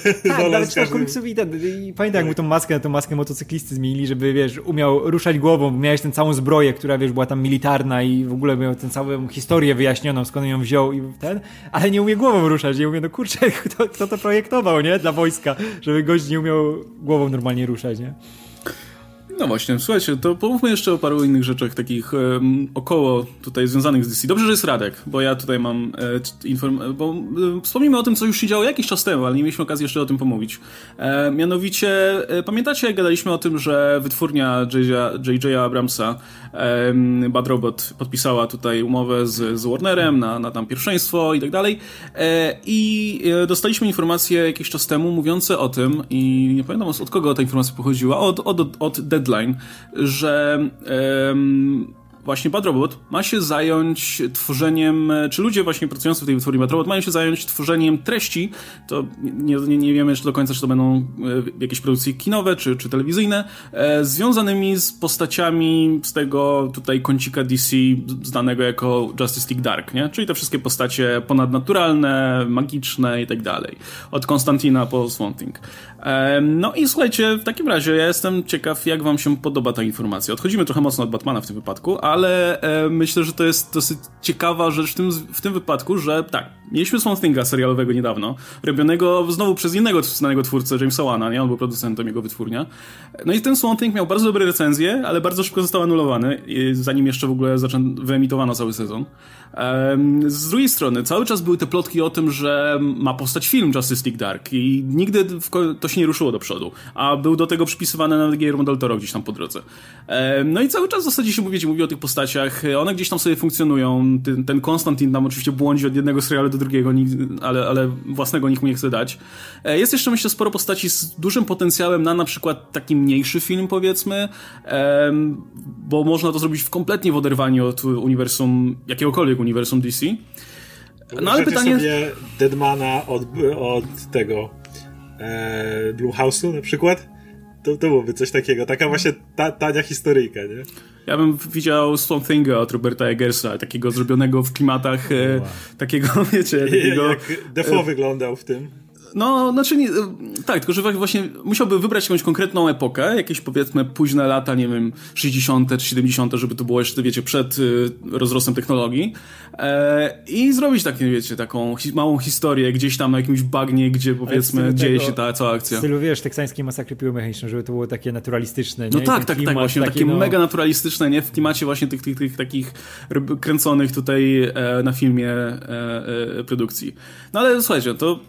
Tak, z czytał komiksów i, ten, i pamiętam, jak mu tą maskę na tą maskę motocyklisty zmienili, żeby, wiesz, umiał ruszać głową, bo miałeś tę całą zbroję, która, wiesz, była tam militarna i w ogóle miał tę całą historię wyjaśnioną, skąd ją wziął i ten, ale nie umie głową ruszać, nie umie, no kurczę, kto, kto to projektował, nie? Dla wojska, żeby gość nie umiał głową normalnie ruszać, nie? No właśnie, słuchajcie, to pomówmy jeszcze o paru innych rzeczach takich em, około tutaj związanych z DC. Dobrze, że jest Radek, bo ja tutaj mam e, inform... bo e, o tym, co już się działo jakiś czas temu, ale nie mieliśmy okazji jeszcze o tym pomówić. E, mianowicie, e, pamiętacie, jak gadaliśmy o tym, że wytwórnia J.J. Abramsa em, Bad Robot podpisała tutaj umowę z, z Warnerem na, na tam pierwszeństwo i tak dalej. E, I e, dostaliśmy informacje jakiś czas temu mówiące o tym, i nie pamiętam od kogo ta informacja pochodziła, od, od, od Deadline, że em, właśnie Bad Robot ma się zająć tworzeniem, czy ludzie właśnie pracujący w tej wytwórni Bad Robot mają się zająć tworzeniem treści, to nie, nie, nie wiemy jeszcze do końca, czy to będą e, jakieś produkcje kinowe, czy, czy telewizyjne, e, związanymi z postaciami z tego tutaj kącika DC znanego jako Justice League Dark, nie? Czyli te wszystkie postacie ponadnaturalne, magiczne i tak dalej. Od Konstantina po Swamp Thing. E, No i słuchajcie, w takim razie ja jestem ciekaw, jak wam się podoba ta informacja. Odchodzimy trochę mocno od Batmana w tym wypadku, ale e, myślę, że to jest dosyć ciekawa rzecz w tym, w tym wypadku, że tak, mieliśmy Swamp serialowego niedawno, robionego znowu przez innego znanego twórcę, Jamesa Wana, nie? On był producentem jego wytwórnia. No i ten Swamp miał bardzo dobre recenzje, ale bardzo szybko został anulowany, zanim jeszcze w ogóle zaczę... wyemitowano cały sezon. Z drugiej strony, cały czas były te plotki o tym, że ma powstać film Justice League Dark i nigdy to się nie ruszyło do przodu, a był do tego przypisywany nawet Guillermo del Toro gdzieś tam po drodze. No i cały czas w zasadzie się mówi, mówi o tych postaciach, one gdzieś tam sobie funkcjonują. Ten, ten Konstantin tam oczywiście błądzi od jednego serialu do drugiego, ale, ale własnego nikt mu nie chce dać. E, jest jeszcze myślę sporo postaci z dużym potencjałem na na przykład taki mniejszy film powiedzmy, bo można to zrobić w kompletnie w oderwaniu od uniwersum, jakiegokolwiek uniwersum DC. No ale pytanie... sobie Deadmana od, od tego e, Blumhouse'u na przykład? To, to byłoby coś takiego, taka właśnie ta, tania historyjka, nie? Ja bym widział Swamp Thinga od Roberta Eggersa, takiego zrobionego w klimatach, e, wow. takiego, wiecie, takiego... Jak Defoe e, wyglądał w tym. No, znaczy nie, tak, tylko że właśnie musiałby wybrać jakąś konkretną epokę, jakieś powiedzmy późne lata, nie wiem, 60. czy 70., żeby to było jeszcze, wiecie, przed y, rozrostem technologii e, i zrobić takie, wiecie, taką hi małą historię gdzieś tam na jakimś bagnie, gdzie powiedzmy dzieje się ta cała akcja. W stylu, wiesz, teksańskiej masakry piłomechanicznej, żeby to było takie naturalistyczne, nie? No tak, tak, tak, właśnie, takie no... mega naturalistyczne, nie? W klimacie właśnie tych, tych, tych takich kręconych tutaj e, na filmie e, e produkcji. No ale słuchajcie, to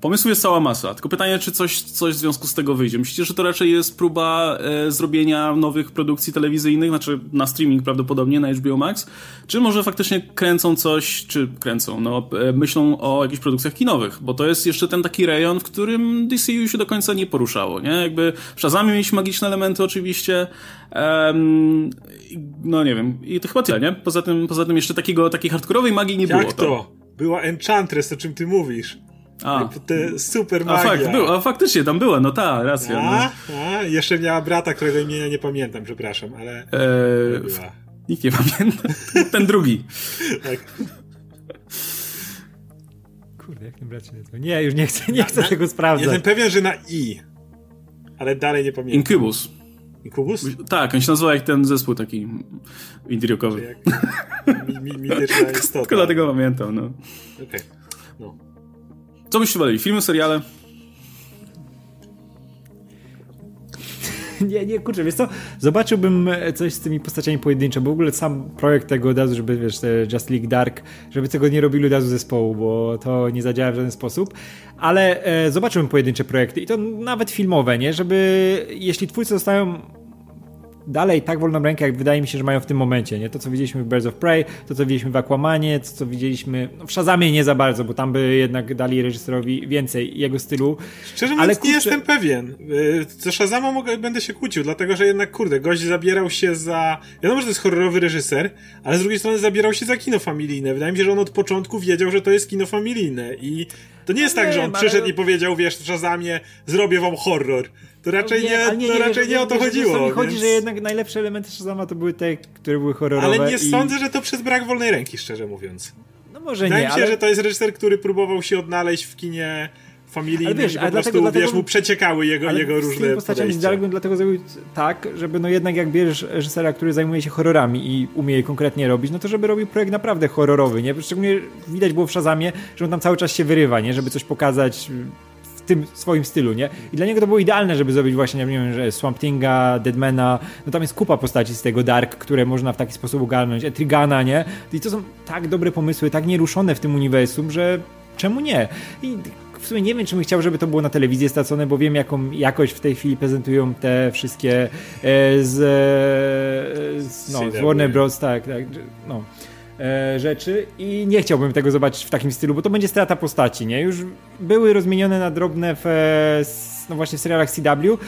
Pomysłu jest cała masa, tylko pytanie, czy coś, coś w związku z tego wyjdzie. Myślicie, że to raczej jest próba e, zrobienia nowych produkcji telewizyjnych, znaczy na streaming prawdopodobnie, na HBO Max, czy może faktycznie kręcą coś, czy kręcą, no e, myślą o jakichś produkcjach kinowych, bo to jest jeszcze ten taki rejon, w którym DCU się do końca nie poruszało, nie? Jakby w Shazamie mieliśmy magiczne elementy oczywiście, um, no nie wiem, i to chyba tyle, nie? Poza tym, poza tym jeszcze takiego, takiej hardkorowej magii nie Jak było. Jak to? Była Enchantress, o czym ty mówisz. A. Te super magia. A, fakt, był, a faktycznie tam była, no ta, racja. A, no. a, jeszcze miała brata, którego imienia nie pamiętam, przepraszam, ale eee, była. Nikt nie pamięta. Ten drugi. tak. Kurde, jak ten brat się nazywa? Nie, już nie chcę, nie chcę na, tego sprawdzać. Jestem pewien, że na I, ale dalej nie pamiętam. Incubus. Incubus? Tak, on się nazywa jak ten zespół taki indie rockowy. Mi, mi, istota. Tylko dlatego pamiętam, no. Okej, okay. no. Co byście woleli? Filmy, seriale? nie, nie, kurczę, wiesz co, zobaczyłbym coś z tymi postaciami pojedyncze, bo w ogóle sam projekt tego od razu, żeby, wiesz, Just League Dark, żeby tego nie robili od razu zespołu, bo to nie zadziała w żaden sposób, ale e, zobaczyłbym pojedyncze projekty i to nawet filmowe, nie, żeby, jeśli twórcy zostają dalej tak wolną rękę, jak wydaje mi się, że mają w tym momencie. Nie? To, co widzieliśmy w Birds of Prey, to, co widzieliśmy w Aquamanie, to, co widzieliśmy no, w Shazamie nie za bardzo, bo tam by jednak dali reżyserowi więcej jego stylu. Szczerze mówiąc, kurczę... nie jestem pewien. Y, co Shazama mogę, będę się kłócił, dlatego, że jednak, kurde, gość zabierał się za... Wiadomo, że to jest horrorowy reżyser, ale z drugiej strony zabierał się za kino familijne. Wydaje mi się, że on od początku wiedział, że to jest kino familijne i to nie jest no tak, że on ale... przyszedł i powiedział, wiesz, Shazamie zrobię wam horror. To raczej no, nie, nie, to nie, raczej nie, o to chodziło. To mi chodzi, więc... że jednak najlepsze elementy Shazama to były te, które były horrorowe. Ale nie i... sądzę, że to przez brak wolnej ręki, szczerze mówiąc. No może Wydaje nie, mi się, ale... że to jest reżyser, który próbował się odnaleźć w kinie familijnym ale wiesz, i po prostu, dlatego, dlatego, wiesz, mu przeciekały jego, jego różne z postaciami z bym dlatego zrobił tak, żeby no jednak jak bierzesz reżysera, który zajmuje się horrorami i umie je konkretnie robić, no to żeby robił projekt naprawdę horrorowy, nie? Szczególnie widać było w Shazamie, że on tam cały czas się wyrywa, nie? Żeby coś pokazać tym swoim stylu, nie? I dla niego to było idealne, żeby zrobić właśnie, nie wiem, że Swamp Thinga, Deadmana, no tam jest kupa postaci z tego Dark, które można w taki sposób ogarnąć, Etrigana, nie? I to są tak dobre pomysły, tak nieruszone w tym uniwersum, że czemu nie? I w sumie nie wiem, czy bym chciał, żeby to było na telewizji stracone, bo wiem, jaką jakość w tej chwili prezentują te wszystkie e, z, e, z, no, z Warner Bros. Tak, tak, no rzeczy i nie chciałbym tego zobaczyć w takim stylu, bo to będzie strata postaci, nie? Już były rozmienione na drobne w, no właśnie w serialach CW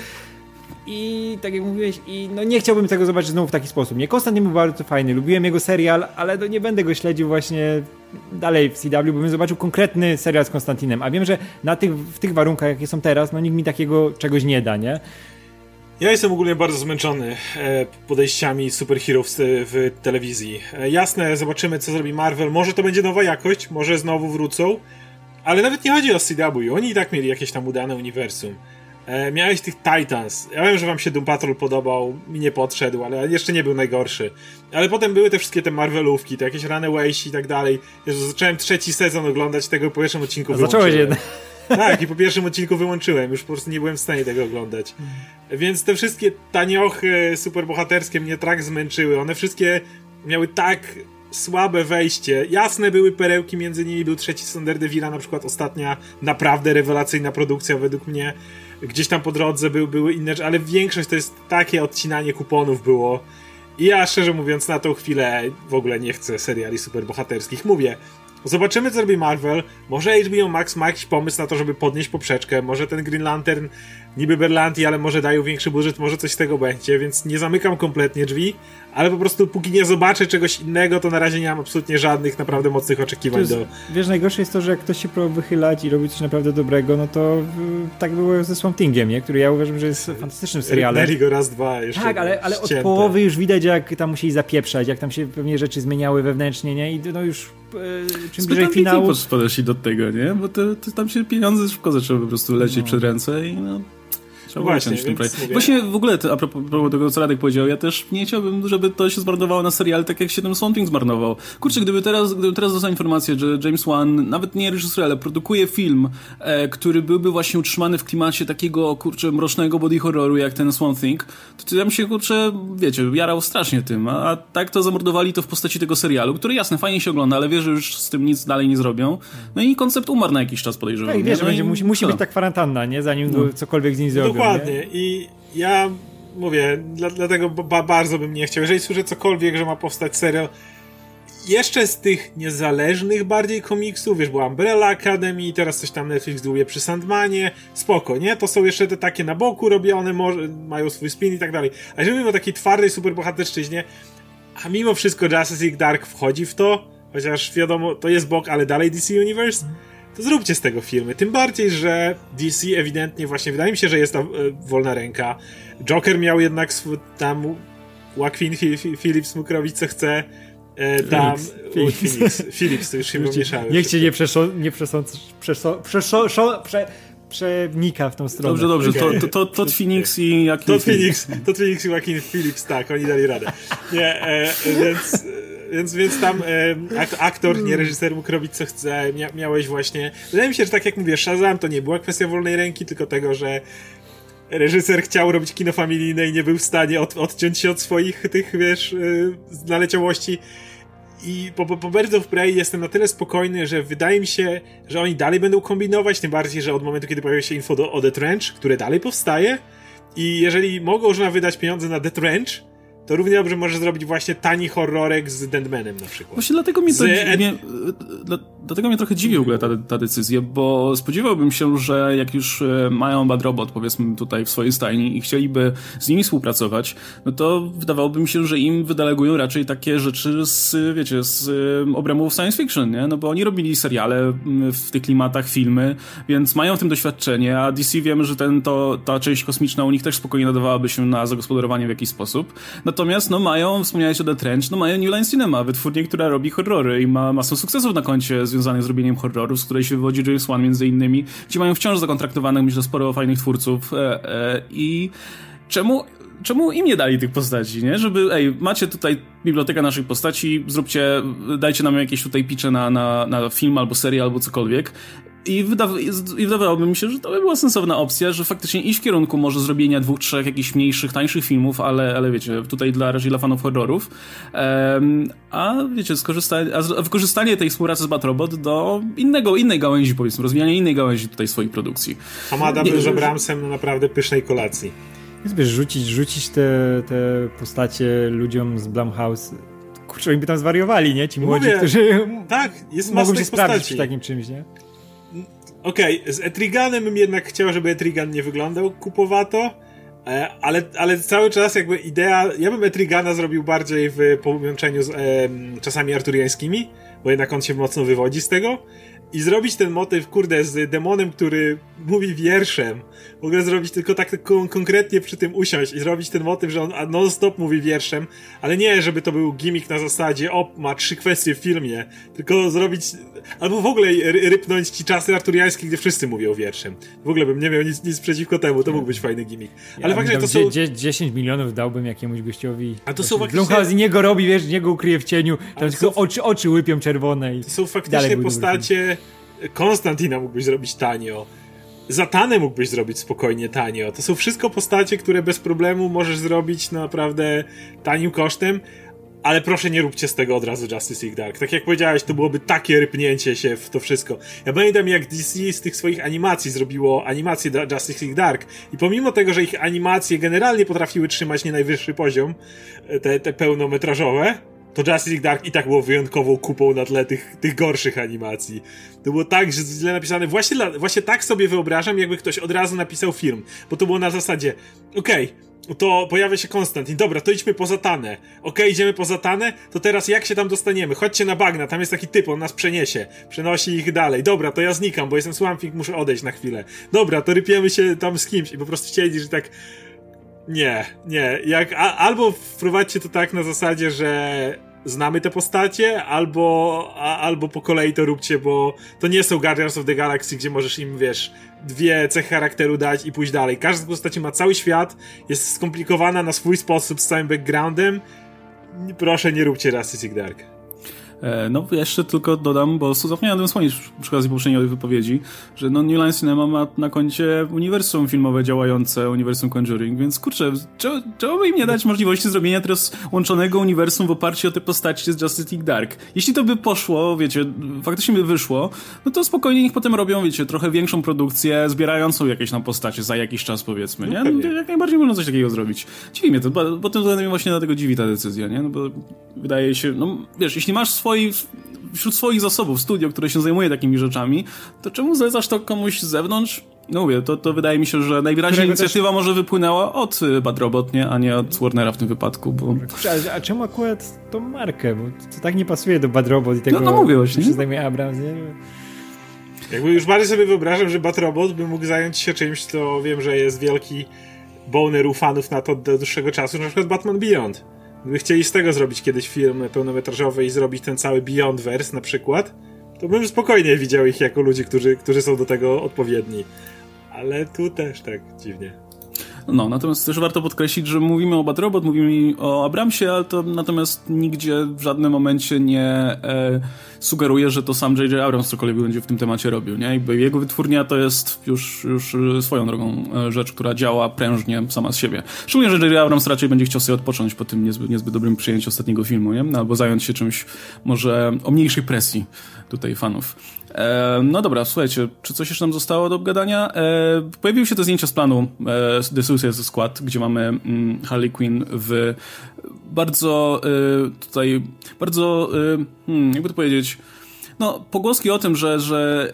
i tak jak mówiłeś, i no nie chciałbym tego zobaczyć znowu w taki sposób. Nie, Konstantin był bardzo fajny, lubiłem jego serial, ale no nie będę go śledził właśnie dalej w CW, bo bym zobaczył konkretny serial z Konstantinem, a wiem, że na tych, w tych warunkach, jakie są teraz, no nikt mi takiego czegoś nie da, nie? Ja jestem ogólnie bardzo zmęczony e, podejściami superhero w telewizji. E, jasne, zobaczymy co zrobi Marvel. Może to będzie nowa jakość, może znowu wrócą. Ale nawet nie chodzi o CW. Oni i tak mieli jakieś tam udane uniwersum. E, miałeś tych Titans. Ja wiem, że wam się Doom Patrol podobał, mi nie podszedł, ale jeszcze nie był najgorszy. Ale potem były te wszystkie te Marvelówki, te jakieś Runaways i tak dalej. Jezu, zacząłem trzeci sezon oglądać tego po pierwszym odcinku. Zacząłeś jednak. Tak, i po pierwszym odcinku wyłączyłem, już po prostu nie byłem w stanie tego oglądać. Więc te wszystkie taniochy superbohaterskie mnie tak zmęczyły. One wszystkie miały tak słabe wejście. Jasne były perełki, między nimi był trzeci Sonder Devila, na przykład ostatnia naprawdę rewelacyjna produkcja według mnie. Gdzieś tam po drodze był, były inne, ale większość to jest takie odcinanie kuponów było I ja szczerze mówiąc na tą chwilę w ogóle nie chcę seriali superbohaterskich. Mówię, Zobaczymy, co robi Marvel. Może HBO Max ma jakiś pomysł na to, żeby podnieść poprzeczkę. Może ten Green Lantern niby Berlanti, ale może dają większy budżet, może coś z tego będzie, więc nie zamykam kompletnie drzwi, ale po prostu póki nie zobaczę czegoś innego, to na razie nie mam absolutnie żadnych naprawdę mocnych oczekiwań jest, do... Wiesz, najgorsze jest to, że jak ktoś się próbował wychylać i robi coś naprawdę dobrego, no to y, tak było ze Swamp Thingiem, nie? który ja uważam, że jest fantastycznym serialem. Rybnęli go raz, dwa, jeszcze Tak, ale, ale od połowy już widać, jak tam musieli zapieprzać, jak tam się pewnie rzeczy zmieniały wewnętrznie, nie? I no już e, czym bliżej finału... podeszli do tego, nie? Bo to, to tam się pieniądze szybko zaczęły po prostu lecieć no. przed ręce i no... Trzeba właśnie, w tym Właśnie w ogóle to, a propos, tego, co Radek powiedział, ja też nie chciałbym, żeby to się zmarnowało na serial tak jak się ten Swamp Thing zmarnował. Kurczę, gdyby teraz, gdyby teraz dostał informację, że James Wan nawet nie reżyseruje, ale produkuje film, e, który byłby właśnie utrzymany w klimacie takiego, kurczę, mrocznego body horroru jak ten Swamp Thing, to, to ja bym się, kurczę, wiecie, jarał strasznie tym, a, a, tak to zamordowali to w postaci tego serialu, który jasne, fajnie się ogląda, ale wiesz, że już z tym nic dalej nie zrobią. No i koncept umarł na jakiś czas, podejrzewam. Tak, wiesz, no będzie, musi, musi być ta kwarantanna, nie? Zanim no. cokolwiek z nim zrobią. Dokładnie. Nie? I ja mówię, dla, dlatego ba bardzo bym nie chciał. Jeżeli słyszę cokolwiek, że ma powstać serial, jeszcze z tych niezależnych bardziej komiksów, wiesz, była Umbrella Academy, teraz coś tam Netflix dłubie przy Sandmanie, spoko, nie? To są jeszcze te takie na boku robione, może, mają swój spin i tak dalej. A jeżeli mówimy o takiej twardej superbohaterszczyźnie, a mimo wszystko Justice League Dark wchodzi w to, chociaż wiadomo, to jest bok, ale dalej DC Universe, to zróbcie z tego filmy. Tym bardziej, że DC ewidentnie właśnie, wydaje mi się, że jest ta e, wolna ręka. Joker miał jednak sw- tam Joaquin Phillips mógł robić co chce. E, tam Philips. Phoenix, Philips, to już się pomieszały. Niech cię nie przesąd, nie przesąd, przesąd, przesąd, prze, przenika w tą stronę. Dobrze, dobrze, okay. to, to, to, Todd Phoenix i Joaquin Todd Phoenix, Todd Phoenix i Joaquin Phillips, tak, oni dali radę. Nie, e, więc więc, więc tam e, aktor, nie reżyser mógł robić co chce. Mia, miałeś właśnie. Wydaje mi się, że tak jak mówię, Shazam to nie była kwestia wolnej ręki, tylko tego, że reżyser chciał robić kino familijne i nie był w stanie od, odciąć się od swoich tych, wiesz, yy, znaleciałości. I po, po, Birds of Prey jestem na tyle spokojny, że wydaje mi się, że oni dalej będą kombinować, tym bardziej, że od momentu, kiedy pojawiło się info do, o The Trench, które dalej powstaje, i jeżeli mogą już wydać pieniądze na The Trench, to równie dobrze możesz zrobić właśnie tani horrorek z Deadmanem na przykład. Właśnie dlatego mnie, to, z... mnie, dlatego mnie trochę dziwi w ogóle ta, ta decyzja, bo spodziewałbym się, że jak już e, mają Bad Robot, powiedzmy tutaj w swojej stajni i chcieliby z nimi współpracować, no to wydawałoby mi się, że im wydelegują raczej takie rzeczy z, wiecie, z e, obrębów science fiction, nie? No bo oni robili seriale w tych klimatach, filmy, więc mają w tym doświadczenie, a DC wiemy, że ten, to, ta część kosmiczna u nich też spokojnie nadawałaby się na zagospodarowanie w jakiś sposób. Natomiast no mają, wspomniałeś o The Trench, no mają New Line Cinema, wytwórnię, która robi horrory i ma masę sukcesów na koncie związanych z robieniem horrorów, z której się wywodzi James Wan między innymi, gdzie mają wciąż zakontraktowanych, myślę, sporo fajnych twórców. E, e, i czemu czemu im nie dali tych postaci, nie? Żeby, ej, macie tutaj bibliotekę naszych postaci, zróbcie, dajcie nam jakieś tutaj picze na, na, na film albo serial albo cokolwiek i, wydaw I wydawałoby mi się, że to by była sensowna opcja, że faktycznie iść w kierunku może zrobienia dwóch, trzech jakichś mniejszych, tańszych filmów, ale, ale wiecie, tutaj dla, raczej dla fanów horrorów. Um, a wiecie, skorzystanie, a wykorzystanie tej współpracy z Batrobot do innego, innej gałęzi, powiedzmy, rozwijania innej gałęzi tutaj swoich produkcji. Hamada był z Bramsem na naprawdę pysznej kolacji. Wiesz, rzucić, rzucić te, te postacie ludziom z Blumhouse kurczę, oni by tam zwariowali, nie? Ci młodzi, Mówię, którzy tak, jest mogą się sprawdzić w takim czymś, nie? Okej, okay, z Etriganem jednak chciał, żeby Etrigan nie wyglądał kupowato, e, ale, ale cały czas jakby idea, ja bym Etrigana zrobił bardziej w połączeniu z e, czasami arturiańskimi, bo jednak on się mocno wywodzi z tego i zrobić ten motyw, kurde, z demonem, który mówi wierszem. W ogóle zrobić tylko tak kon konkretnie przy tym usiąść i zrobić ten motyw, że on non-stop mówi wierszem, ale nie, żeby to był gimmick na zasadzie, o, ma trzy kwestie w filmie, tylko zrobić, albo w ogóle rypnąć ci czasy arturiańskie, gdzie wszyscy mówią wierszem. W ogóle bym nie miał nic, nic przeciwko temu, to mógł być fajny gimmick. Ale ja faktycznie to są... 10 milionów dałbym jakiemuś gościowi. A to są faktycznie... Blumhouse nie go robi, wiesz, nie go ukryje w cieniu, tam tylko są... oczy, oczy łypią czerwone i To są faktycznie postacie Konstantina mógłbyś zrobić tanio. Zatanę mógłbyś zrobić spokojnie tanio. To są wszystko postacie, które bez problemu możesz zrobić naprawdę tanim kosztem. ale proszę nie róbcie z tego od razu Justice League Dark. Tak jak powiedziałeś, to byłoby takie rypnięcie się w to wszystko. Ja pamiętam jak DC z tych swoich animacji zrobiło animację Justice League Dark i pomimo tego, że ich animacje generalnie potrafiły trzymać nie najwyższy poziom, e, te, te pełnometrażowe, to Justice Dark i tak było wyjątkową kupą na tle tych, tych gorszych animacji. To było tak że źle napisane. Właśnie, dla, właśnie tak sobie wyobrażam, jakby ktoś od razu napisał film. Bo to było na zasadzie, okej, okay, to pojawia się Konstantin. Dobra, to idźmy poza Tanę. Okej, okay, idziemy poza Tanę, to teraz jak się tam dostaniemy? Chodźcie na bagna, tam jest taki typ, on nas przeniesie. Przenosi ich dalej. Dobra, to ja znikam, bo jestem Swamping, muszę odejść na chwilę. Dobra, to rypiemy się tam z kimś i po prostu siedzisz i tak... Nie, nie. Jak, a, albo wprowadźcie to tak na zasadzie, że znamy te postacie, albo, a, albo po kolei to róbcie, bo to nie są Guardians of the Galaxy, gdzie możesz im, wiesz, dwie cechy charakteru dać i pójść dalej. Każda z postaci ma cały świat, jest skomplikowana na swój sposób z całym backgroundem. Proszę, nie róbcie League Dark. E, no jeszcze tylko dodam, bo zapomniałem o tym wspomnieć przy okazji poprzedniej wypowiedzi, że no New Line Cinema ma na koncie uniwersum filmowe działające, uniwersum Conjuring, więc kurczę, czemu by im nie dać możliwości zrobienia teraz łączonego uniwersum w oparciu o te postaci z Justice League Dark? Jeśli to by poszło, wiecie, faktycznie by wyszło, no to spokojnie niech potem robią, wiecie, trochę większą produkcję, zbierającą jakieś tam postacie za jakiś czas, powiedzmy, nie? No, jak najbardziej można coś takiego zrobić. Dziwi mnie to, bo, bo tym względem właśnie dlatego dziwi ta decyzja, nie? No bo wydaje się, no wiesz, jeśli masz swoje swoi, wśród swoich zasobów studio, które się zajmuje takimi rzeczami, to czemu zlecasz to komuś z zewnątrz? No mówię, to, to wydaje mi się, że najwyraźniej inicjatywa też... może wypłynęła od y, Bad Robot, nie? a nie od Warnera w tym wypadku. Bo... A, a czemu akurat tą markę? Bo to tak nie pasuje do Bad Robot i tego, no, no mówię właśnie. się zajmuje Abrams, nie? Jakby już bardziej sobie wyobrażam, że Bad Robot by mógł zająć się czymś, co wiem, że jest wielki boner u fanów na to do dłuższego czasu, na przykład Batman Beyond Gdyby chcieli z tego zrobić kiedyś film pełnometrażowy i zrobić ten cały Beyondverse na przykład, to bym spokojnie widział ich jako ludzi, którzy, którzy są do tego odpowiedni. Ale tu też tak dziwnie. No, natomiast też warto podkreślić, że mówimy o Bad Robot, mówimy o Abramsie, ale to natomiast nigdzie w żadnym momencie nie e, sugeruje, że to sam J.J. Abrams cokolwiek będzie w tym temacie robił, nie? Jakby jego wytwórnia to jest już, już swoją drogą e, rzecz, która działa prężnie sama z siebie. Szczególnie, że J.J. Abrams raczej będzie chciał sobie odpocząć po tym niezbyt, niezbyt dobrym przyjęciu ostatniego filmu, nie? Albo zająć się czymś może o mniejszej presji tutaj fanów. E, no dobra, słuchajcie, czy coś jeszcze nam zostało do obgadania? E, pojawiły się te zdjęcia z planu e, The Suicide Squad, gdzie mamy mm, Harley Quinn w bardzo e, tutaj, bardzo, e, hmm, jakby to powiedzieć, no, pogłoski o tym, że, że,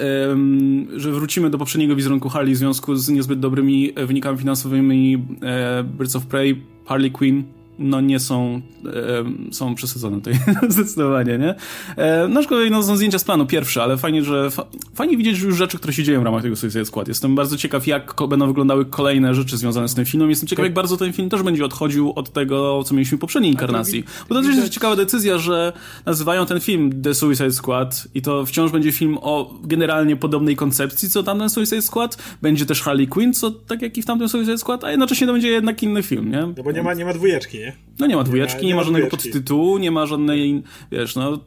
że wrócimy do poprzedniego wizerunku Harley w związku z niezbyt dobrymi wynikami finansowymi e, Birds of Prey, Harley Quinn no nie są, e, są przesadzone tutaj zdecydowanie, nie? E, no szkoda, no, są zdjęcia z planu pierwsze, ale fajnie, że fa fajnie widzieć już rzeczy, które się dzieją w ramach tego Suicide Squad. Jestem bardzo ciekaw, jak będą wyglądały kolejne rzeczy związane z tym filmem. Jestem ciekaw, jak bardzo ten film też będzie odchodził od tego, co mieliśmy w poprzedniej inkarnacji. Bo to też jest ciekawa decyzja, że nazywają ten film The Suicide Squad i to wciąż będzie film o generalnie podobnej koncepcji, co tamten Suicide Squad. Będzie też Harley Quinn, co tak jak i w tamtym Suicide Squad, a jednocześnie to będzie jednak inny film, nie? No bo nie ma, nie ma dwójeczki, nie? No nie ma dwójeczki, nie ma, nie ma żadnego dwójeczki. podtytułu, nie ma żadnej, wiesz, no...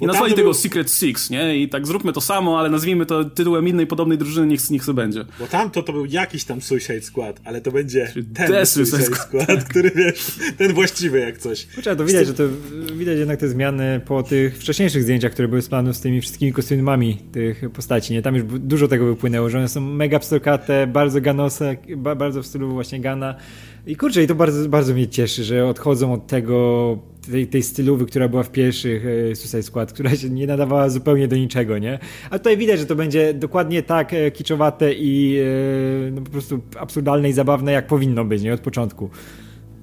Nie nazwali tego był... Secret Six, nie? I tak zróbmy to samo, ale nazwijmy to tytułem innej podobnej drużyny, niech, niech sobie będzie. Bo tamto to był jakiś tam Suicide Squad, ale to będzie ten The Suicide Squad, Squad który wiesz, ten właściwy jak coś. Kurczę, to widać, że to widać jednak te zmiany po tych wcześniejszych zdjęciach, które były z planu z tymi wszystkimi kostiumami tych postaci, nie? Tam już dużo tego wypłynęło, że one są mega pstokate, bardzo ganose, bardzo w stylu właśnie Gana i kurczę, i to bardzo, bardzo mnie cieszy, że odchodzą od tego, tej, tej stylowy, która była w pierwszych e, Suicide Squad, która się nie nadawała zupełnie do niczego, nie? A tutaj widać, że to będzie dokładnie tak e, kiczowate i e, no, po prostu absurdalne i zabawne, jak powinno być, nie? Od początku.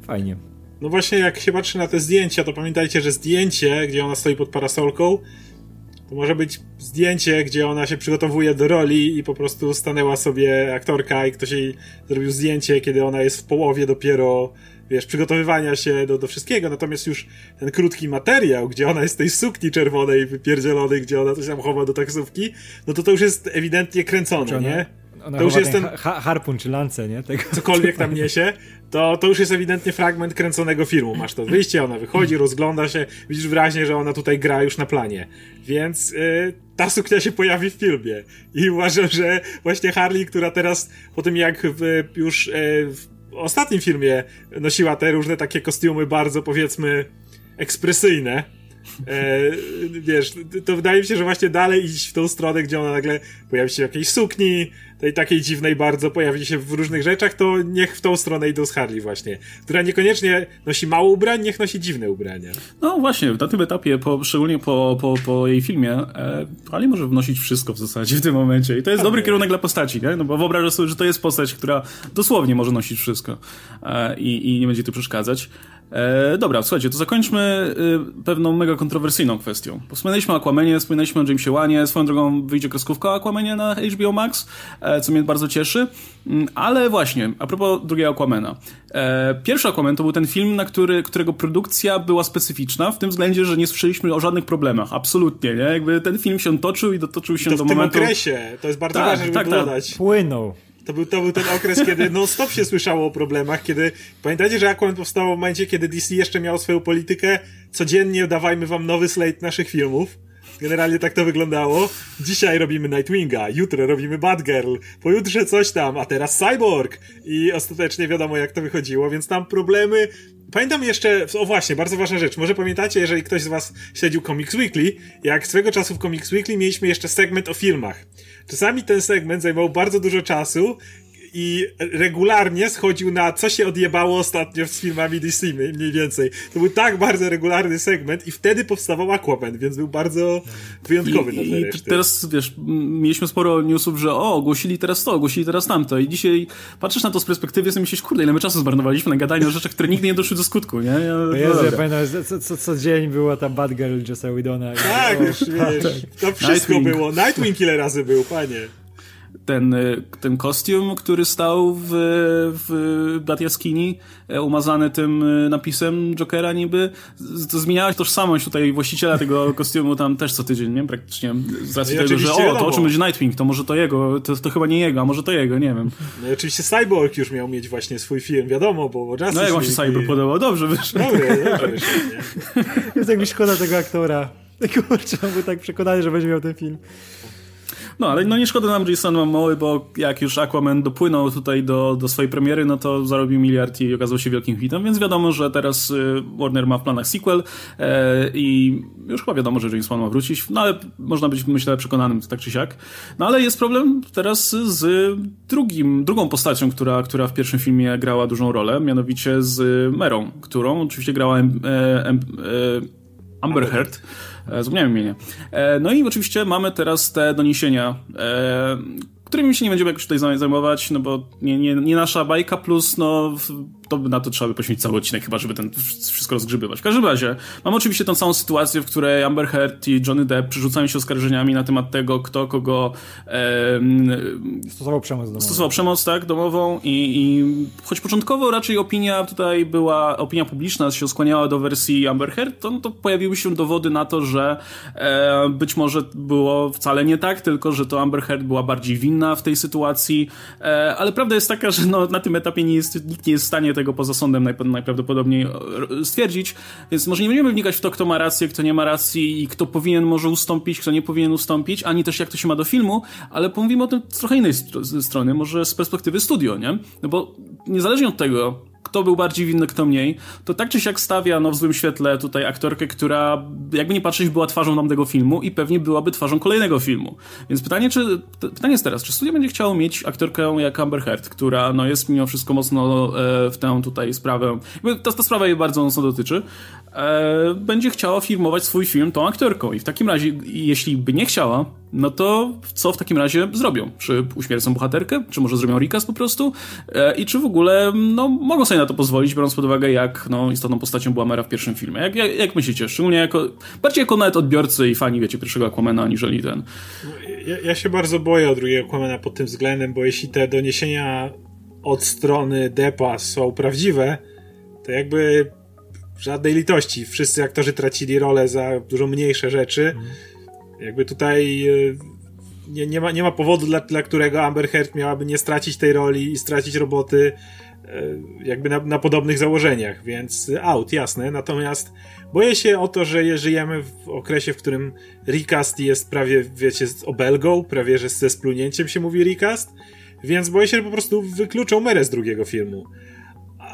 Fajnie. No właśnie, jak się patrzy na te zdjęcia, to pamiętajcie, że zdjęcie, gdzie ona stoi pod parasolką, to może być zdjęcie, gdzie ona się przygotowuje do roli i po prostu stanęła sobie aktorka i ktoś jej zrobił zdjęcie, kiedy ona jest w połowie dopiero, wiesz, przygotowywania się do, do wszystkiego. Natomiast już ten krótki materiał, gdzie ona jest w tej sukni czerwonej, wypierdzielonej, gdzie ona coś tam chowa do taksówki, no to to już jest ewidentnie kręcone, nie? Ona to już jest ten ha harpun czy lance, nie? Tego, cokolwiek tam niesie, to, to już jest ewidentnie fragment kręconego filmu. Masz to wyjście, ona wychodzi, rozgląda się, widzisz wyraźnie, że ona tutaj gra już na planie. Więc yy, ta suknia się pojawi w filmie. I uważam, że właśnie Harley, która teraz po tym jak w, już yy, w ostatnim filmie nosiła te różne takie kostiumy bardzo powiedzmy ekspresyjne. E, wiesz, to wydaje mi się, że właśnie dalej iść w tą stronę, gdzie ona nagle pojawi się w jakiejś sukni, tej takiej dziwnej bardzo, pojawi się w różnych rzeczach, to niech w tą stronę idą z Harley właśnie, która niekoniecznie nosi mało ubrań, niech nosi dziwne ubrania. No właśnie, na tym etapie, po, szczególnie po, po, po jej filmie, e, Harley może wnosić wszystko w zasadzie w tym momencie i to jest dobry kierunek dla postaci, nie? No bo wyobrażasz sobie, że to jest postać, która dosłownie może nosić wszystko e, i, i nie będzie tu przeszkadzać. E, dobra, słuchajcie, to zakończmy y, pewną mega kontrowersyjną kwestią. Wspominaliśmy o Aquamanie, wspominaliśmy o Jamesie Wanie, swoją drogą wyjdzie kreskówka o Aquamanie na HBO Max, e, co mnie bardzo cieszy, mm, ale właśnie, a propos drugiego Aquamana. E, pierwszy Aquaman to był ten film, na który, którego produkcja była specyficzna, w tym względzie, że nie słyszeliśmy o żadnych problemach, absolutnie, nie? Jakby ten film się toczył i dotoczył się to do w tym momentu... okresie, to jest bardzo Tak, ważne, żeby tak, tak. dodać. Płynął. To był, to był ten okres, kiedy non-stop się słyszało o problemach, kiedy... Pamiętacie, że Aquaman powstał w momencie, kiedy DC jeszcze miało swoją politykę codziennie dawajmy wam nowy slate naszych filmów. Generalnie tak to wyglądało. Dzisiaj robimy Nightwinga, jutro robimy Batgirl, pojutrze coś tam, a teraz Cyborg. I ostatecznie wiadomo jak to wychodziło, więc tam problemy... Pamiętam jeszcze, o właśnie, bardzo ważna rzecz. Może pamiętacie, jeżeli ktoś z was śledził Comics Weekly, jak swego czasu w Comics Weekly mieliśmy jeszcze segment o filmach. Czasami ten segment zajmował bardzo dużo czasu i regularnie schodził na co się odjebało ostatnio z filmami DC mniej więcej. To był tak bardzo regularny segment i wtedy powstawał Aquaman, więc był bardzo wyjątkowy na I, tle I teraz, wiesz, mieliśmy sporo newsów, że o, ogłosili teraz to, ogłosili teraz tamto i dzisiaj patrzysz na to z perspektywy i myślisz, kurde, ile my czasu zmarnowaliśmy na gadanie o rzeczach, które nigdy nie doszły do skutku, nie? Ja, no Jezu, ja pamiętam, co, co, co dzień była ta Batgirl Jossa Whedona. i- Tak, o, już wiesz, to wszystko Nightwing. było. Nightwing ile razy był, panie. Ten, y, ten kostium, który stał w, w Bat Jaskini, e, umazany tym y, napisem Jokera niby, to zmieniałeś tożsamość tutaj właściciela tego kostiumu tam też co tydzień, nie? Praktycznie z racji No tego, że o, to o czym będzie Nightwing, to może to jego, to, to chyba nie jego, a może to jego, nie wiem. No i oczywiście Cyborg już miał mieć właśnie swój film, wiadomo, bo Justice No jak wam się Cyber i- podobał? Dobrze wyszło. Dobry, dobry, świetnie. Jest jak mi szkoda tego aktora. Kurczę, on był tak przekonany, że będzie miał ten film. No, ale no nie szkoda nam Jason Momoa, bo jak już Aquaman dopłynął tutaj do, do swojej premiery, no to zarobił miliard i okazał się wielkim hitem, więc wiadomo, że teraz y, Warner ma w planach sequel e, i już chyba wiadomo, że James Wan ma wrócić, no ale można być, myślę, przekonanym tak czy siak. No ale jest problem teraz z drugim, drugą postacią, która, która w pierwszym filmie grała dużą rolę, mianowicie z Merą, którą oczywiście grała em, e, em, e, Amber Heard. E, Zapomniałem imienia. E, No i oczywiście mamy teraz te doniesienia, e, którymi się nie będziemy jakoś tutaj zaj- zajmować, no bo nie, nie, nie nasza bajka, plus no to na to trzeba by poświęcić cały odcinek chyba, żeby ten wszystko rozgrzybywać. W każdym razie, mamy oczywiście tą całą sytuację, w której Amber Heard i Johnny Depp przerzucają się oskarżeniami na temat tego, kto kogo em, Stosował przemoc domową. stosował przemoc, tak, domową i, i choć początkowo raczej opinia tutaj była, opinia publiczna się skłaniała do wersji Amber Heard, to, no to pojawiły się dowody na to, że e, być może było wcale nie tak, tylko że to Amber Heard była bardziej winna w tej sytuacji, e, ale prawda jest taka, że no, na tym etapie nie jest, nikt nie jest w stanie tego poza sądem najp- najprawdopodobniej e, stwierdzić, więc może nie będziemy wnikać w to, kto ma rację, kto nie ma racji i kto powinien może ustąpić, kto nie powinien ustąpić, ani też jak to się ma do filmu, ale pomówimy o tym z trochę innej strony, może z perspektywy studio, nie? No bo niezależnie od tego, kto był bardziej winny, kto mniej, to tak czy siak stawia no, w złym świetle tutaj aktorkę, która jakby nie patrzeć była twarzą tamtego filmu i pewnie byłaby twarzą kolejnego filmu. Więc pytanie, czy, pytanie jest teraz, czy studio będzie chciało mieć aktorkę jak Amber Heard, która no, jest mimo wszystko mocno e, w tę tutaj sprawę, ta, ta sprawa jej bardzo mocno dotyczy, e, będzie chciała filmować swój film tą aktorką i w takim razie, jeśli by nie chciała, no to co w takim razie zrobią? Czy uśmiercą bohaterkę? Czy może zrobią recast po prostu? E, I czy w ogóle no, mogą sobie na to pozwolić, biorąc pod uwagę, jak no, istotną postacią była Mera w pierwszym filmie? Jak, jak, jak myślicie? Szczególnie jako, bardziej jako nawet odbiorcy i fani, wiecie, pierwszego Aquamana, aniżeli ten. Ja, ja się bardzo boję o drugiego Aquamana pod tym względem, bo jeśli te doniesienia od strony Depa są prawdziwe, to jakby żadnej litości. Wszyscy aktorzy tracili rolę za dużo mniejsze rzeczy. Jakby tutaj e, nie, nie, ma, nie ma powodu, dla, dla którego Amber Heard miałaby nie stracić tej roli i stracić roboty e, jakby na, na podobnych założeniach, więc out, jasne. Natomiast boję się o to, że je- żyjemy w okresie, w którym recast jest prawie, wiecie, z obelgą, prawie że ze splunięciem się mówi recast, więc boję się, że po prostu wykluczą Merę z drugiego filmu.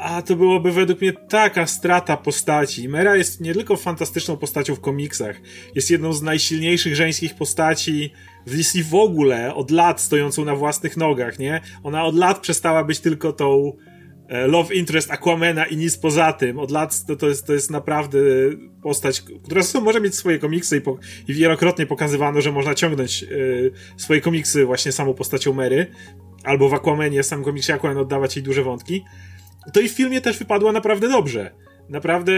A to byłoby według mnie taka strata postaci. Mera jest nie tylko fantastyczną postacią w komiksach, jest jedną z najsilniejszych żeńskich postaci w DC w ogóle, od lat stojącą na własnych nogach, nie? Ona od lat przestała być tylko tą e, love interest Aquamena i nic poza tym. Od lat to, to, jest, to jest naprawdę postać, która może mieć swoje komiksy i, po, i wielokrotnie pokazywano, że można ciągnąć y, swoje komiksy właśnie samą postacią Mary, albo w Aquamenie, sam komiksie Aquaman oddawać jej duże wątki to i w filmie też wypadła naprawdę dobrze. Naprawdę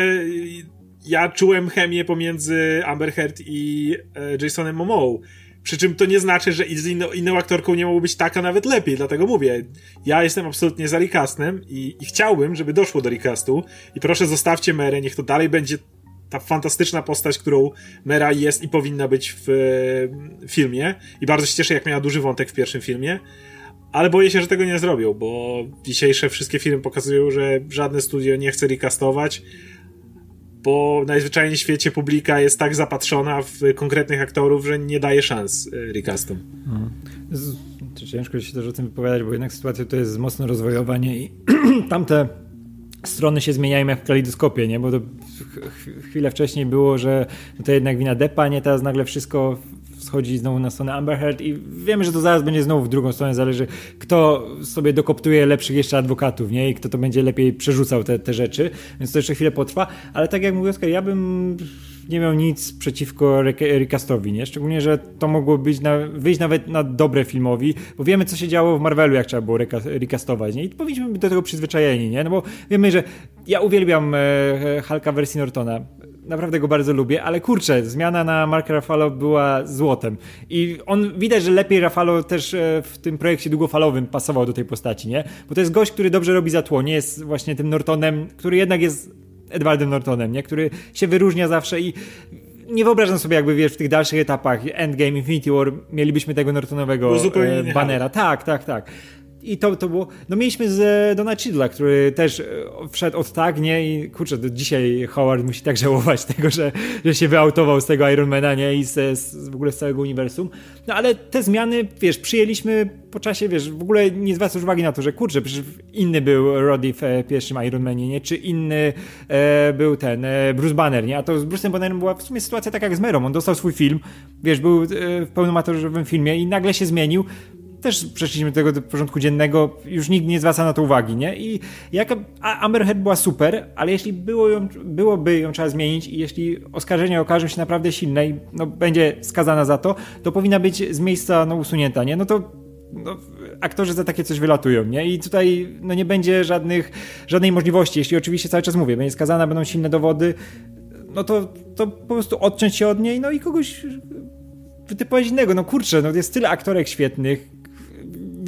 ja czułem chemię pomiędzy Amber Heard i e, Jasonem Momoa. Przy czym to nie znaczy, że z inną, inną aktorką nie mogło być tak, a nawet lepiej, dlatego mówię, ja jestem absolutnie za recastem i, i chciałbym, żeby doszło do recastu i proszę zostawcie Merę, niech to dalej będzie ta fantastyczna postać, którą Mera jest i powinna być w, w filmie i bardzo się cieszę, jak miała duży wątek w pierwszym filmie, ale boję się, że tego nie zrobią, bo dzisiejsze wszystkie filmy pokazują, że żadne studio nie chce recastować, bo najzwyczajniej w świecie publika jest tak zapatrzona w konkretnych aktorów, że nie daje szans e, recastom. Mhm. Ciężko się też o tym wypowiadać, bo jednak sytuacja to jest mocno rozwojowa nie? i tamte strony się zmieniają jak w kalidoskopie, nie? bo to chwilę wcześniej było, że to jednak wina Depa, nie? Teraz nagle wszystko schodzi znowu na stronę Amber Heard i wiemy, że to zaraz będzie znowu w drugą stronę, zależy kto sobie dokoptuje lepszych jeszcze adwokatów, nie? I kto to będzie lepiej przerzucał te, te rzeczy, więc to jeszcze chwilę potrwa, ale tak jak mówię Oskar, ja bym nie miał nic przeciwko recastowi, nie? Szczególnie, że to mogło być na, wyjść nawet na dobre filmowi, bo wiemy, co się działo w Marvelu, jak trzeba było recastować, nie? I powinniśmy być do tego przyzwyczajeni, nie? No bo wiemy, że ja uwielbiam e, Hulka wersji Nortona naprawdę go bardzo lubię, ale kurczę, zmiana na Marka Rafalo była złotem. I on widać, że lepiej Rafalo też e, w tym projekcie długofalowym pasował do tej postaci, nie? Bo to jest gość, który dobrze robi za tło, nie jest właśnie tym Nortonem, który jednak jest Edwardem Nortonem, nie? Który się wyróżnia zawsze i nie wyobrażam sobie, jakby wiesz, w tych dalszych etapach Endgame, Infinity War mielibyśmy tego Nortonowego e, banera. Tak, tak, tak. I to, to było. No mieliśmy z Dona Chidla, który też e, wszedł od tak, nie? I kurczę, do dzisiaj Howard musi tak żałować tego, że, że się wyautował z tego Ironmana, nie? I z, z, w ogóle z całego uniwersum. No ale te zmiany, wiesz, przyjęliśmy po czasie, wiesz, w ogóle nie zwracasz uwagi na to, że kurczę, przecież inny był Roddy w e, pierwszym Ironmanie, nie? Czy inny e, był ten e, Bruce Banner, nie? A to z Bruce'em Bannerem była w sumie sytuacja tak jak z Merą. On dostał swój film, wiesz, był e, w pełnomaterzowym filmie i nagle się zmienił też przeszliśmy do tego do porządku dziennego, już nikt nie zwraca na to uwagi, nie? I jak Amber Heard była super, ale jeśli było ją, byłoby ją trzeba zmienić i jeśli oskarżenia okażą się naprawdę silne i no, będzie skazana za to, to powinna być z miejsca no, usunięta, nie? No to no, aktorzy za takie coś wylatują, nie? I tutaj no, nie będzie żadnych, żadnej możliwości, jeśli oczywiście cały czas mówię, będzie skazana, będą silne dowody, no to, to po prostu odciąć się od niej, no i kogoś wytypować innego. No kurczę, no jest tyle aktorek świetnych,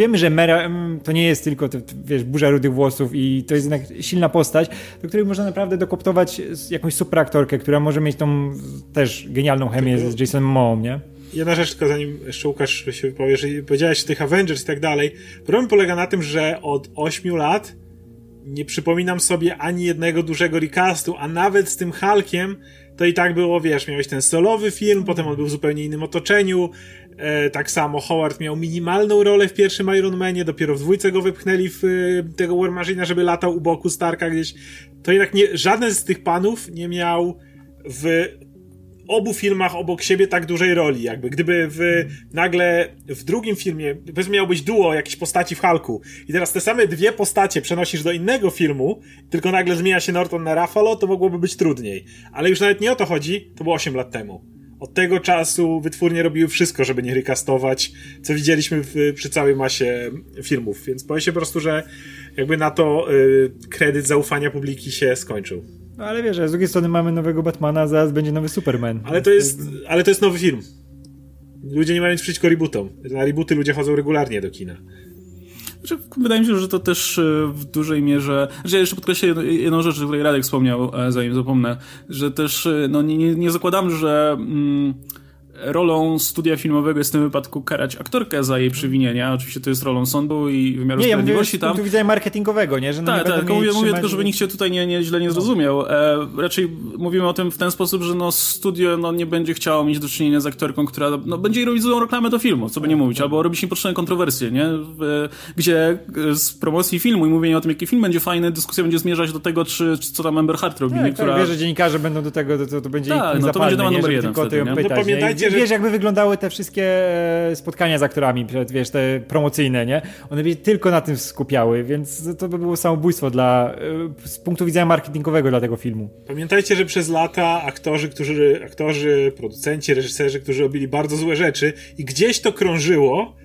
wiemy, że Mera to nie jest tylko, wiesz, burza rudych włosów i to jest jednak silna postać, do której można naprawdę dokoptować jakąś superaktorkę, która może mieć tą też genialną chemię tylko... z Jasonem Moą, nie? Jedna rzecz, tylko zanim jeszcze Łukasz się wypowie, że powiedziałeś o tych Avengers i tak dalej. Problem polega na tym, że od 8 lat nie przypominam sobie ani jednego dużego recastu, a nawet z tym Hulkiem to i tak było, wiesz, miałeś ten solowy film, potem on był w zupełnie innym otoczeniu, tak samo Howard miał minimalną rolę w pierwszym Iron Manie, dopiero w dwójce go wypchnęli w e, tego War Machine, żeby latał u boku Starka gdzieś. To jednak nie, żaden z tych panów nie miał w obu filmach obok siebie tak dużej roli, jakby gdyby w, nagle w drugim filmie, powiedzmy miał być duo jakiejś postaci w Hulku i teraz te same dwie postacie przenosisz do innego filmu, tylko nagle zmienia się Norton na Ruffalo, to mogłoby być trudniej. Ale już nawet nie o to chodzi, to było 8 lat temu. Od tego czasu wytwórnie robiły wszystko, żeby nie recastować, co widzieliśmy w, przy całej masie filmów, więc boję się po prostu, że jakby na to y, kredyt zaufania publiki się skończył. No ale wiesz, z drugiej strony mamy nowego Batmana, zaraz będzie nowy Superman. Ale to jest, ale to jest nowy film. Ludzie nie mają nic przeciwko rebootom. Na rebooty ludzie chodzą regularnie do kina. Znaczy, wydaje mi się, że to też e, w dużej mierze. Znaczy, ja jeszcze podkreślę jedną rzecz, o której Radek wspomniał, e, zanim zapomnę, że też e, no, nie, nie zakładam, że. Mm, rolą studia filmowego jest w tym wypadku karać aktorkę za jej przewinienia. Oczywiście to jest rolą sądu i wymiaru Nie, ja mówię sprawiedliwości z tam. punktu widzenia marketingowego, nie? Że no Tak, nie tak, mówię, mówię tylko, żeby nikt się tutaj nie, nie, źle nie zrozumiał. E, raczej mówimy o tym w ten sposób, że no studio no, nie będzie chciało mieć do czynienia z aktorką, która no, będzie robić złą reklamę do filmu, co by nie mówić, albo robić niepotrzebne kontrowersje, nie? W, gdzie e, z promocji filmu i mówienia o tym, jaki film będzie fajny, dyskusja będzie zmierzać do tego, czy, czy co tam Amber Hart robi, Tak, nie? tak, która... wiesz, że dziennikarze będą do tego, to, to, to będzie Tak, ich no to będzie temat nie? numer jeden tylko wtedy, nie? pytać, No pamiętajcie, że- Wiesz, jakby wyglądały te wszystkie e, spotkania z aktorami, wiesz, te promocyjne, nie? One by się tylko na tym skupiały, więc to by było samobójstwo dla, e, z punktu widzenia marketingowego dla tego filmu. Pamiętajcie, że przez lata aktorzy, którzy, aktorzy, producenci, reżyserzy, którzy robili bardzo złe rzeczy i gdzieś to krążyło,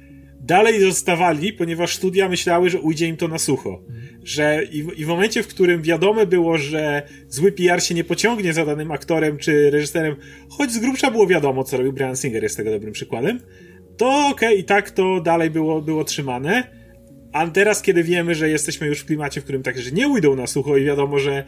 dalej zostawali, ponieważ studia myślały, że ujdzie im to na sucho. Że i, w- i w momencie, w którym wiadome było, że zły PR się nie pociągnie za danym aktorem czy reżyserem, choć z grubsza było wiadomo, co robił Brian Singer, jest tego dobrym przykładem, to okej, i tak to dalej było, było trzymane. A teraz, kiedy wiemy, że jesteśmy już w klimacie, w którym tak, że nie ujdą na sucho i wiadomo, że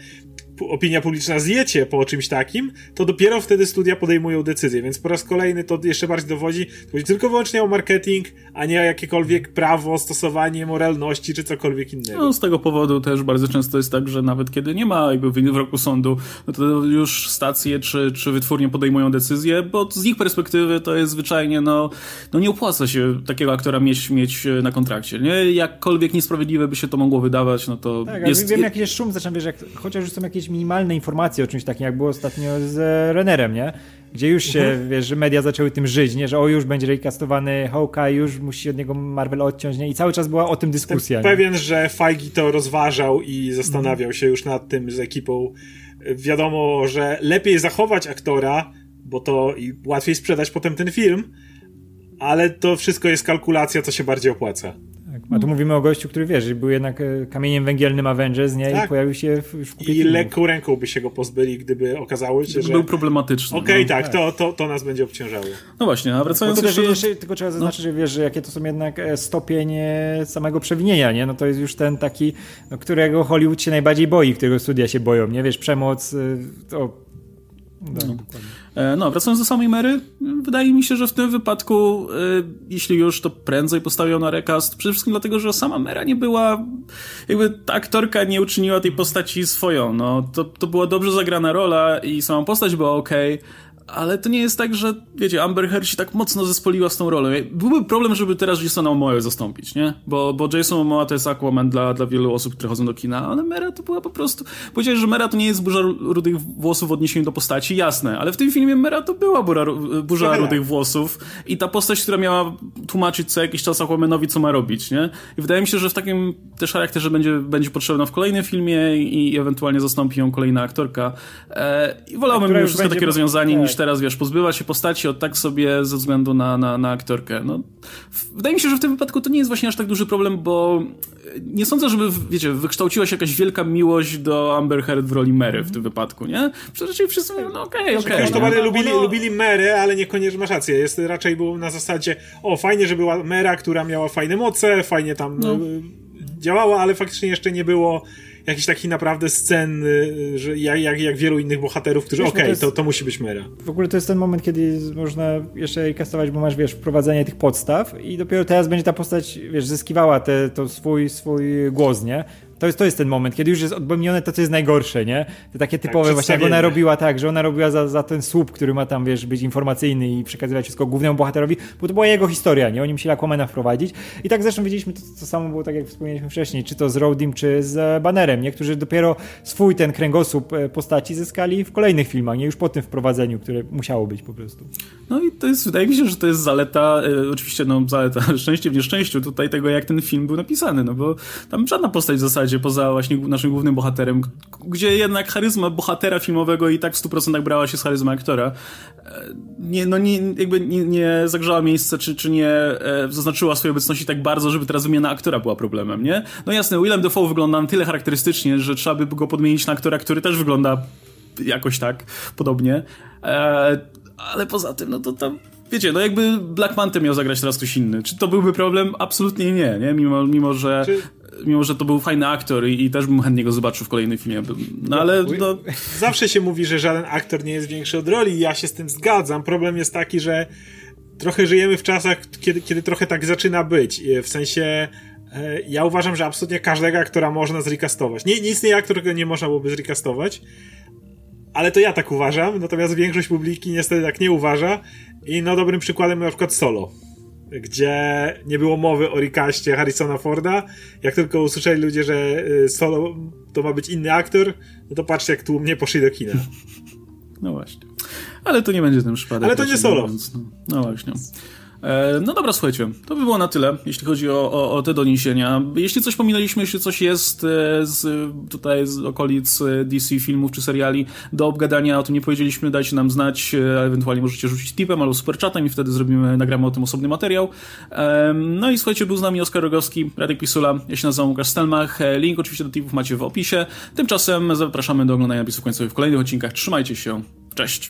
opinia publiczna zjecie po czymś takim, to dopiero wtedy studia podejmują decyzję. Więc po raz kolejny to jeszcze bardziej dowodzi, to chodzi tylko wyłącznie o marketing, a nie o jakiekolwiek prawo, stosowanie moralności czy cokolwiek innego. No, z tego powodu też bardzo często jest tak, że nawet kiedy nie ma jakby wyroku sądu, no to już stacje czy, czy wytwórnie podejmują decyzje, bo z ich perspektywy to jest zwyczajnie, no, no nie opłaca się takiego aktora mieć, mieć na kontrakcie, nie? Jakkolwiek niesprawiedliwe by się to mogło wydawać, no to Tak, jest... jest... wiem jaki jest szum, zaczynam wiesz, jak, chociaż już są jakieś minimalne informacje o czymś takim, jak było ostatnio z e, Rennerem, nie? Gdzie już się, Mhm. wiesz, że media zaczęły tym żyć, nie? Że o, już będzie recastowany Hawkeye, już musi od niego Marvel odciąć, nie? I cały czas była o tym dyskusja. nie? Pewien, że Feige to rozważał i zastanawiał się już nad tym z ekipą. Wiadomo, że lepiej zachować aktora, bo to i łatwiej sprzedać potem ten film, ale to wszystko jest kalkulacja, co się bardziej opłaca. Tak. A tu mówimy o gościu, który wiesz, był jednak e, kamieniem węgielnym Avengers, nie? I Tak. pojawił się w, już w kupie I filmów. lekką ręką by się go pozbyli, gdyby okazało się, że... był problematyczny. Okej, no. tak, to, to, to nas będzie obciążało. no właśnie, a wracając jeszcze do... jeszcze, tylko trzeba zaznaczyć, że wiesz, że jakie to są jednak e, stopień e, samego przewinienia, nie? No to jest już ten taki, no, którego Hollywood się najbardziej boi, którego studia się boją, nie? Wiesz, przemoc, to... No, dokładnie. E, No, wracając do samej Mary, wydaje mi się, że w tym wypadku, e, jeśli już, to prędzej postawią na recast. Przede wszystkim dlatego, że sama Mera nie była, jakby ta aktorka nie uczyniła tej postaci swoją. No, to, to była dobrze zagrana rola i sama postać była okej. Ale to nie jest tak, że, wiecie, Amber Heard się tak mocno zespoliła z tą rolą. Byłby problem, żeby teraz Jasona Momoa zastąpić, nie? Bo, bo Jason Momoa to jest Aquaman dla, dla wielu osób, które chodzą do kina, ale Mera to była po prostu... Powiedziałeś, że Mera to nie jest burza rudych włosów w odniesieniu do postaci, jasne, ale w tym filmie Mera to była burza, burza rudych włosów i ta postać, która miała tłumaczyć co jakiś czas Aquamanowi, co ma robić, nie? I wydaje mi się, że w takim też charakterze będzie, będzie potrzebna w kolejnym filmie i, i ewentualnie zastąpi ją kolejna aktorka. E, I wolałbym mimo już wszystko takie po- rozwiązanie tak. niż teraz, wiesz, pozbywać się postaci od tak sobie ze względu na, na, na aktorkę. No, wydaje mi się, że w tym wypadku to nie jest właśnie aż tak duży problem, bo nie sądzę, żeby, wiecie, wykształciła się jakaś wielka miłość do Amber Heard w roli Mary w tym wypadku, nie? Przecież wszyscy mówią, no okej, okej. Już to nie? bardziej no, lubili, no. lubili Merę, ale niekoniecznie masz rację. Jest raczej było na zasadzie, o fajnie, że była Mera, która miała fajne moce, fajnie tam No. y, działała, ale faktycznie jeszcze nie było jakichś takich naprawdę scen, że jak, jak, jak wielu innych bohaterów, którzy no okej, to jest- to, to musi być Mera. W ogóle to jest ten moment, kiedy można jeszcze kastować, bo masz, wiesz, wprowadzenie tych podstaw i dopiero teraz będzie ta postać, wiesz, zyskiwała te, to swój, swój głos, nie? To jest, to jest ten moment, kiedy już jest odbębnione to, co jest najgorsze, nie? Te takie typowe, właśnie jak ona robiła tak, że ona robiła za, za ten słup, który ma tam, wiesz, być informacyjny i przekazywać wszystko głównemu bohaterowi, bo to była jego historia, nie? Oni musieli Aquamana wprowadzić. I tak zresztą widzieliśmy, to, to samo było tak, jak wspomnieliśmy wcześniej, czy to z Roadim, czy z e, Bannerem, nie? Którzy dopiero swój ten kręgosłup e, postaci zyskali w kolejnych filmach, nie? Już po tym wprowadzeniu, które musiało być po prostu. No i to jest, wydaje mi się, że to jest zaleta, e, oczywiście no zaleta, szczęście w nieszczęściu tutaj tego, jak ten film był napisany, no bo tam żadna postać w zasadzie, poza właśnie naszym głównym bohaterem, gdzie jednak charyzma bohatera filmowego i tak w 100% brała się z charyzmy aktora, e, nie, no nie, jakby nie, nie zagrzała miejsca, czy, czy nie e, zaznaczyła swojej obecności tak bardzo, żeby teraz wymiana aktora była problemem, nie? No jasne, Willem Dafoe wygląda na tyle charakterystycznie, że trzeba by go podmienić na aktora, który też wygląda jakoś tak podobnie. E, ale poza tym, no to tam. Wiecie, no jakby Black Manta miał zagrać teraz ktoś inny. Czy to byłby problem? Absolutnie nie, nie? Mimo, mimo że Czy- mimo że to był fajny aktor i, i też bym chętnie go zobaczył w kolejnym filmie. No ale no... Zawsze się mówi, że żaden aktor nie jest większy od roli i ja się z tym zgadzam. Problem jest taki, że trochę żyjemy w czasach, kiedy, kiedy trochę tak zaczyna być. W sensie e, ja uważam, że absolutnie każdego aktora można zrecastować. Nie, nie istnieje aktor, którego nie można byłoby zrecastować, ale to ja tak uważam, natomiast większość publiki niestety tak nie uważa i no dobrym przykładem na przykład Solo gdzie nie było mowy o recaście Harrisona Forda. Jak tylko usłyszeli ludzie, że y, Solo to ma być inny aktor, no to patrzcie, jak tłumnie poszli do kina. No właśnie. Ale to nie będzie ten przypadek. Ale to nie Solo. no, no właśnie. E, no dobra, słuchajcie, to by było na tyle, jeśli chodzi o, o, o, te doniesienia. Jeśli coś pominęliśmy, jeśli coś jest e, z, tutaj z okolic e, DC filmów czy seriali do obgadania, o tym nie powiedzieliśmy, dajcie nam znać, ewentualnie możecie rzucić tipem albo superchatem i wtedy zrobimy, nagramy o tym osobny materiał. No i słuchajcie, był z nami Oskar Rogowski, Radek Pisula, ja się nazywam Łukasz Stelmach, link oczywiście do tipów macie w opisie. Tymczasem zapraszamy do oglądania napisów końcowych w kolejnych odcinkach. Trzymajcie się, cześć!